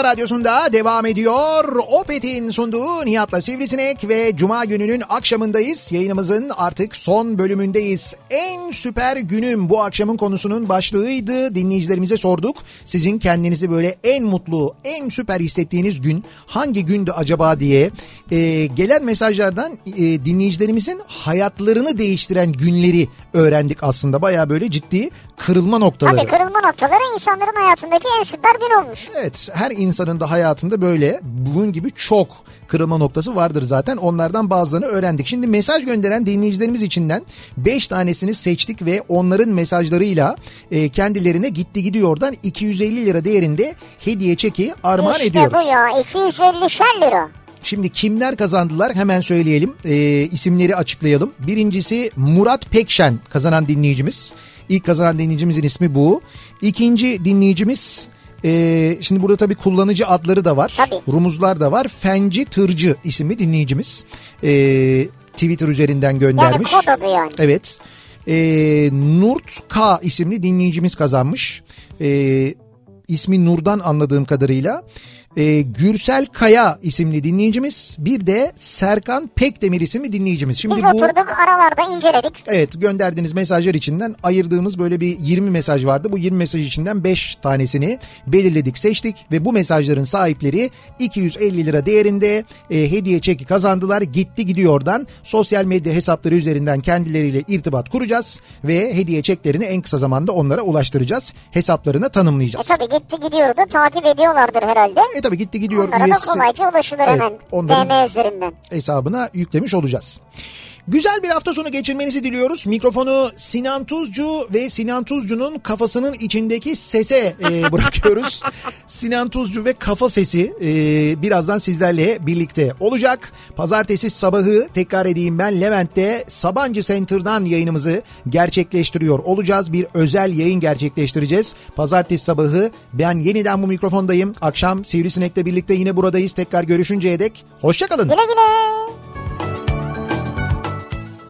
Kafa radyosunda devam ediyor. Opet'in sunduğu Nihat'la Sivrisinek ve Cuma gününün akşamındayız. Yayınımızın artık son bölümündeyiz. En süper günüm bu akşamın konusunun başlığıydı. Dinleyicilerimize sorduk. Sizin kendinizi böyle en mutlu, en süper hissettiğiniz gün hangi gündü acaba diye. Ee, gelen mesajlardan e, dinleyicilerimizin hayatlarını değiştiren günleri öğrendik aslında. Baya böyle ciddi kırılma noktaları. Tabii kırılma noktaları insanların hayatındaki en süper gün olmuş. Evet her insanın da hayatında böyle bunun gibi çok kırılma noktası vardır zaten. Onlardan bazılarını öğrendik. Şimdi mesaj gönderen dinleyicilerimiz içinden 5 tanesini seçtik ve onların mesajlarıyla e, kendilerine gitti gidiyordan 250 lira değerinde hediye çeki armağan işte ediyoruz. bu ya 250 lira. Şimdi kimler kazandılar hemen söyleyelim e, isimleri açıklayalım. Birincisi Murat Pekşen kazanan dinleyicimiz. İlk kazanan dinleyicimizin ismi bu. İkinci dinleyicimiz e, şimdi burada tabii kullanıcı adları da var. Rumuzlar da var. Fenci Tırcı isimli dinleyicimiz. E, Twitter üzerinden göndermiş. Yani kod adı yani. Evet. E, Nurt K isimli dinleyicimiz kazanmış. E, ismi Nur'dan anladığım kadarıyla. E, Gürsel Kaya isimli dinleyicimiz. Bir de Serkan Pekdemir isimli dinleyicimiz. Şimdi Biz bu oturduk aralarda inceledik. Evet gönderdiğiniz mesajlar içinden ayırdığımız böyle bir 20 mesaj vardı. Bu 20 mesaj içinden 5 tanesini belirledik, seçtik ve bu mesajların sahipleri 250 lira değerinde e, hediye çeki kazandılar. Gitti gidiyordan sosyal medya hesapları üzerinden kendileriyle irtibat kuracağız ve hediye çeklerini en kısa zamanda onlara ulaştıracağız. Hesaplarına E tanımlayacağız. tabi gitti gidiyordu takip ediyorlardır herhalde. E tabi gitti gidiyor Onlara da kolayca ulaşılır Evet, hemen DM üzerinden. hesabına yüklemiş olacağız. Güzel bir hafta sonu geçirmenizi diliyoruz. Mikrofonu Sinan Tuzcu ve Sinan Tuzcu'nun kafasının içindeki sese e, [laughs] bırakıyoruz. Sinan Tuzcu ve kafa sesi e, birazdan sizlerle birlikte olacak. Pazartesi sabahı tekrar edeyim ben Levent'te Sabancı Center'dan yayınımızı gerçekleştiriyor olacağız. Bir özel yayın gerçekleştireceğiz. Pazartesi sabahı ben yeniden bu mikrofondayım. Akşam Sivrisinek'le birlikte yine buradayız. Tekrar görüşünceye dek hoşçakalın. Güle güle.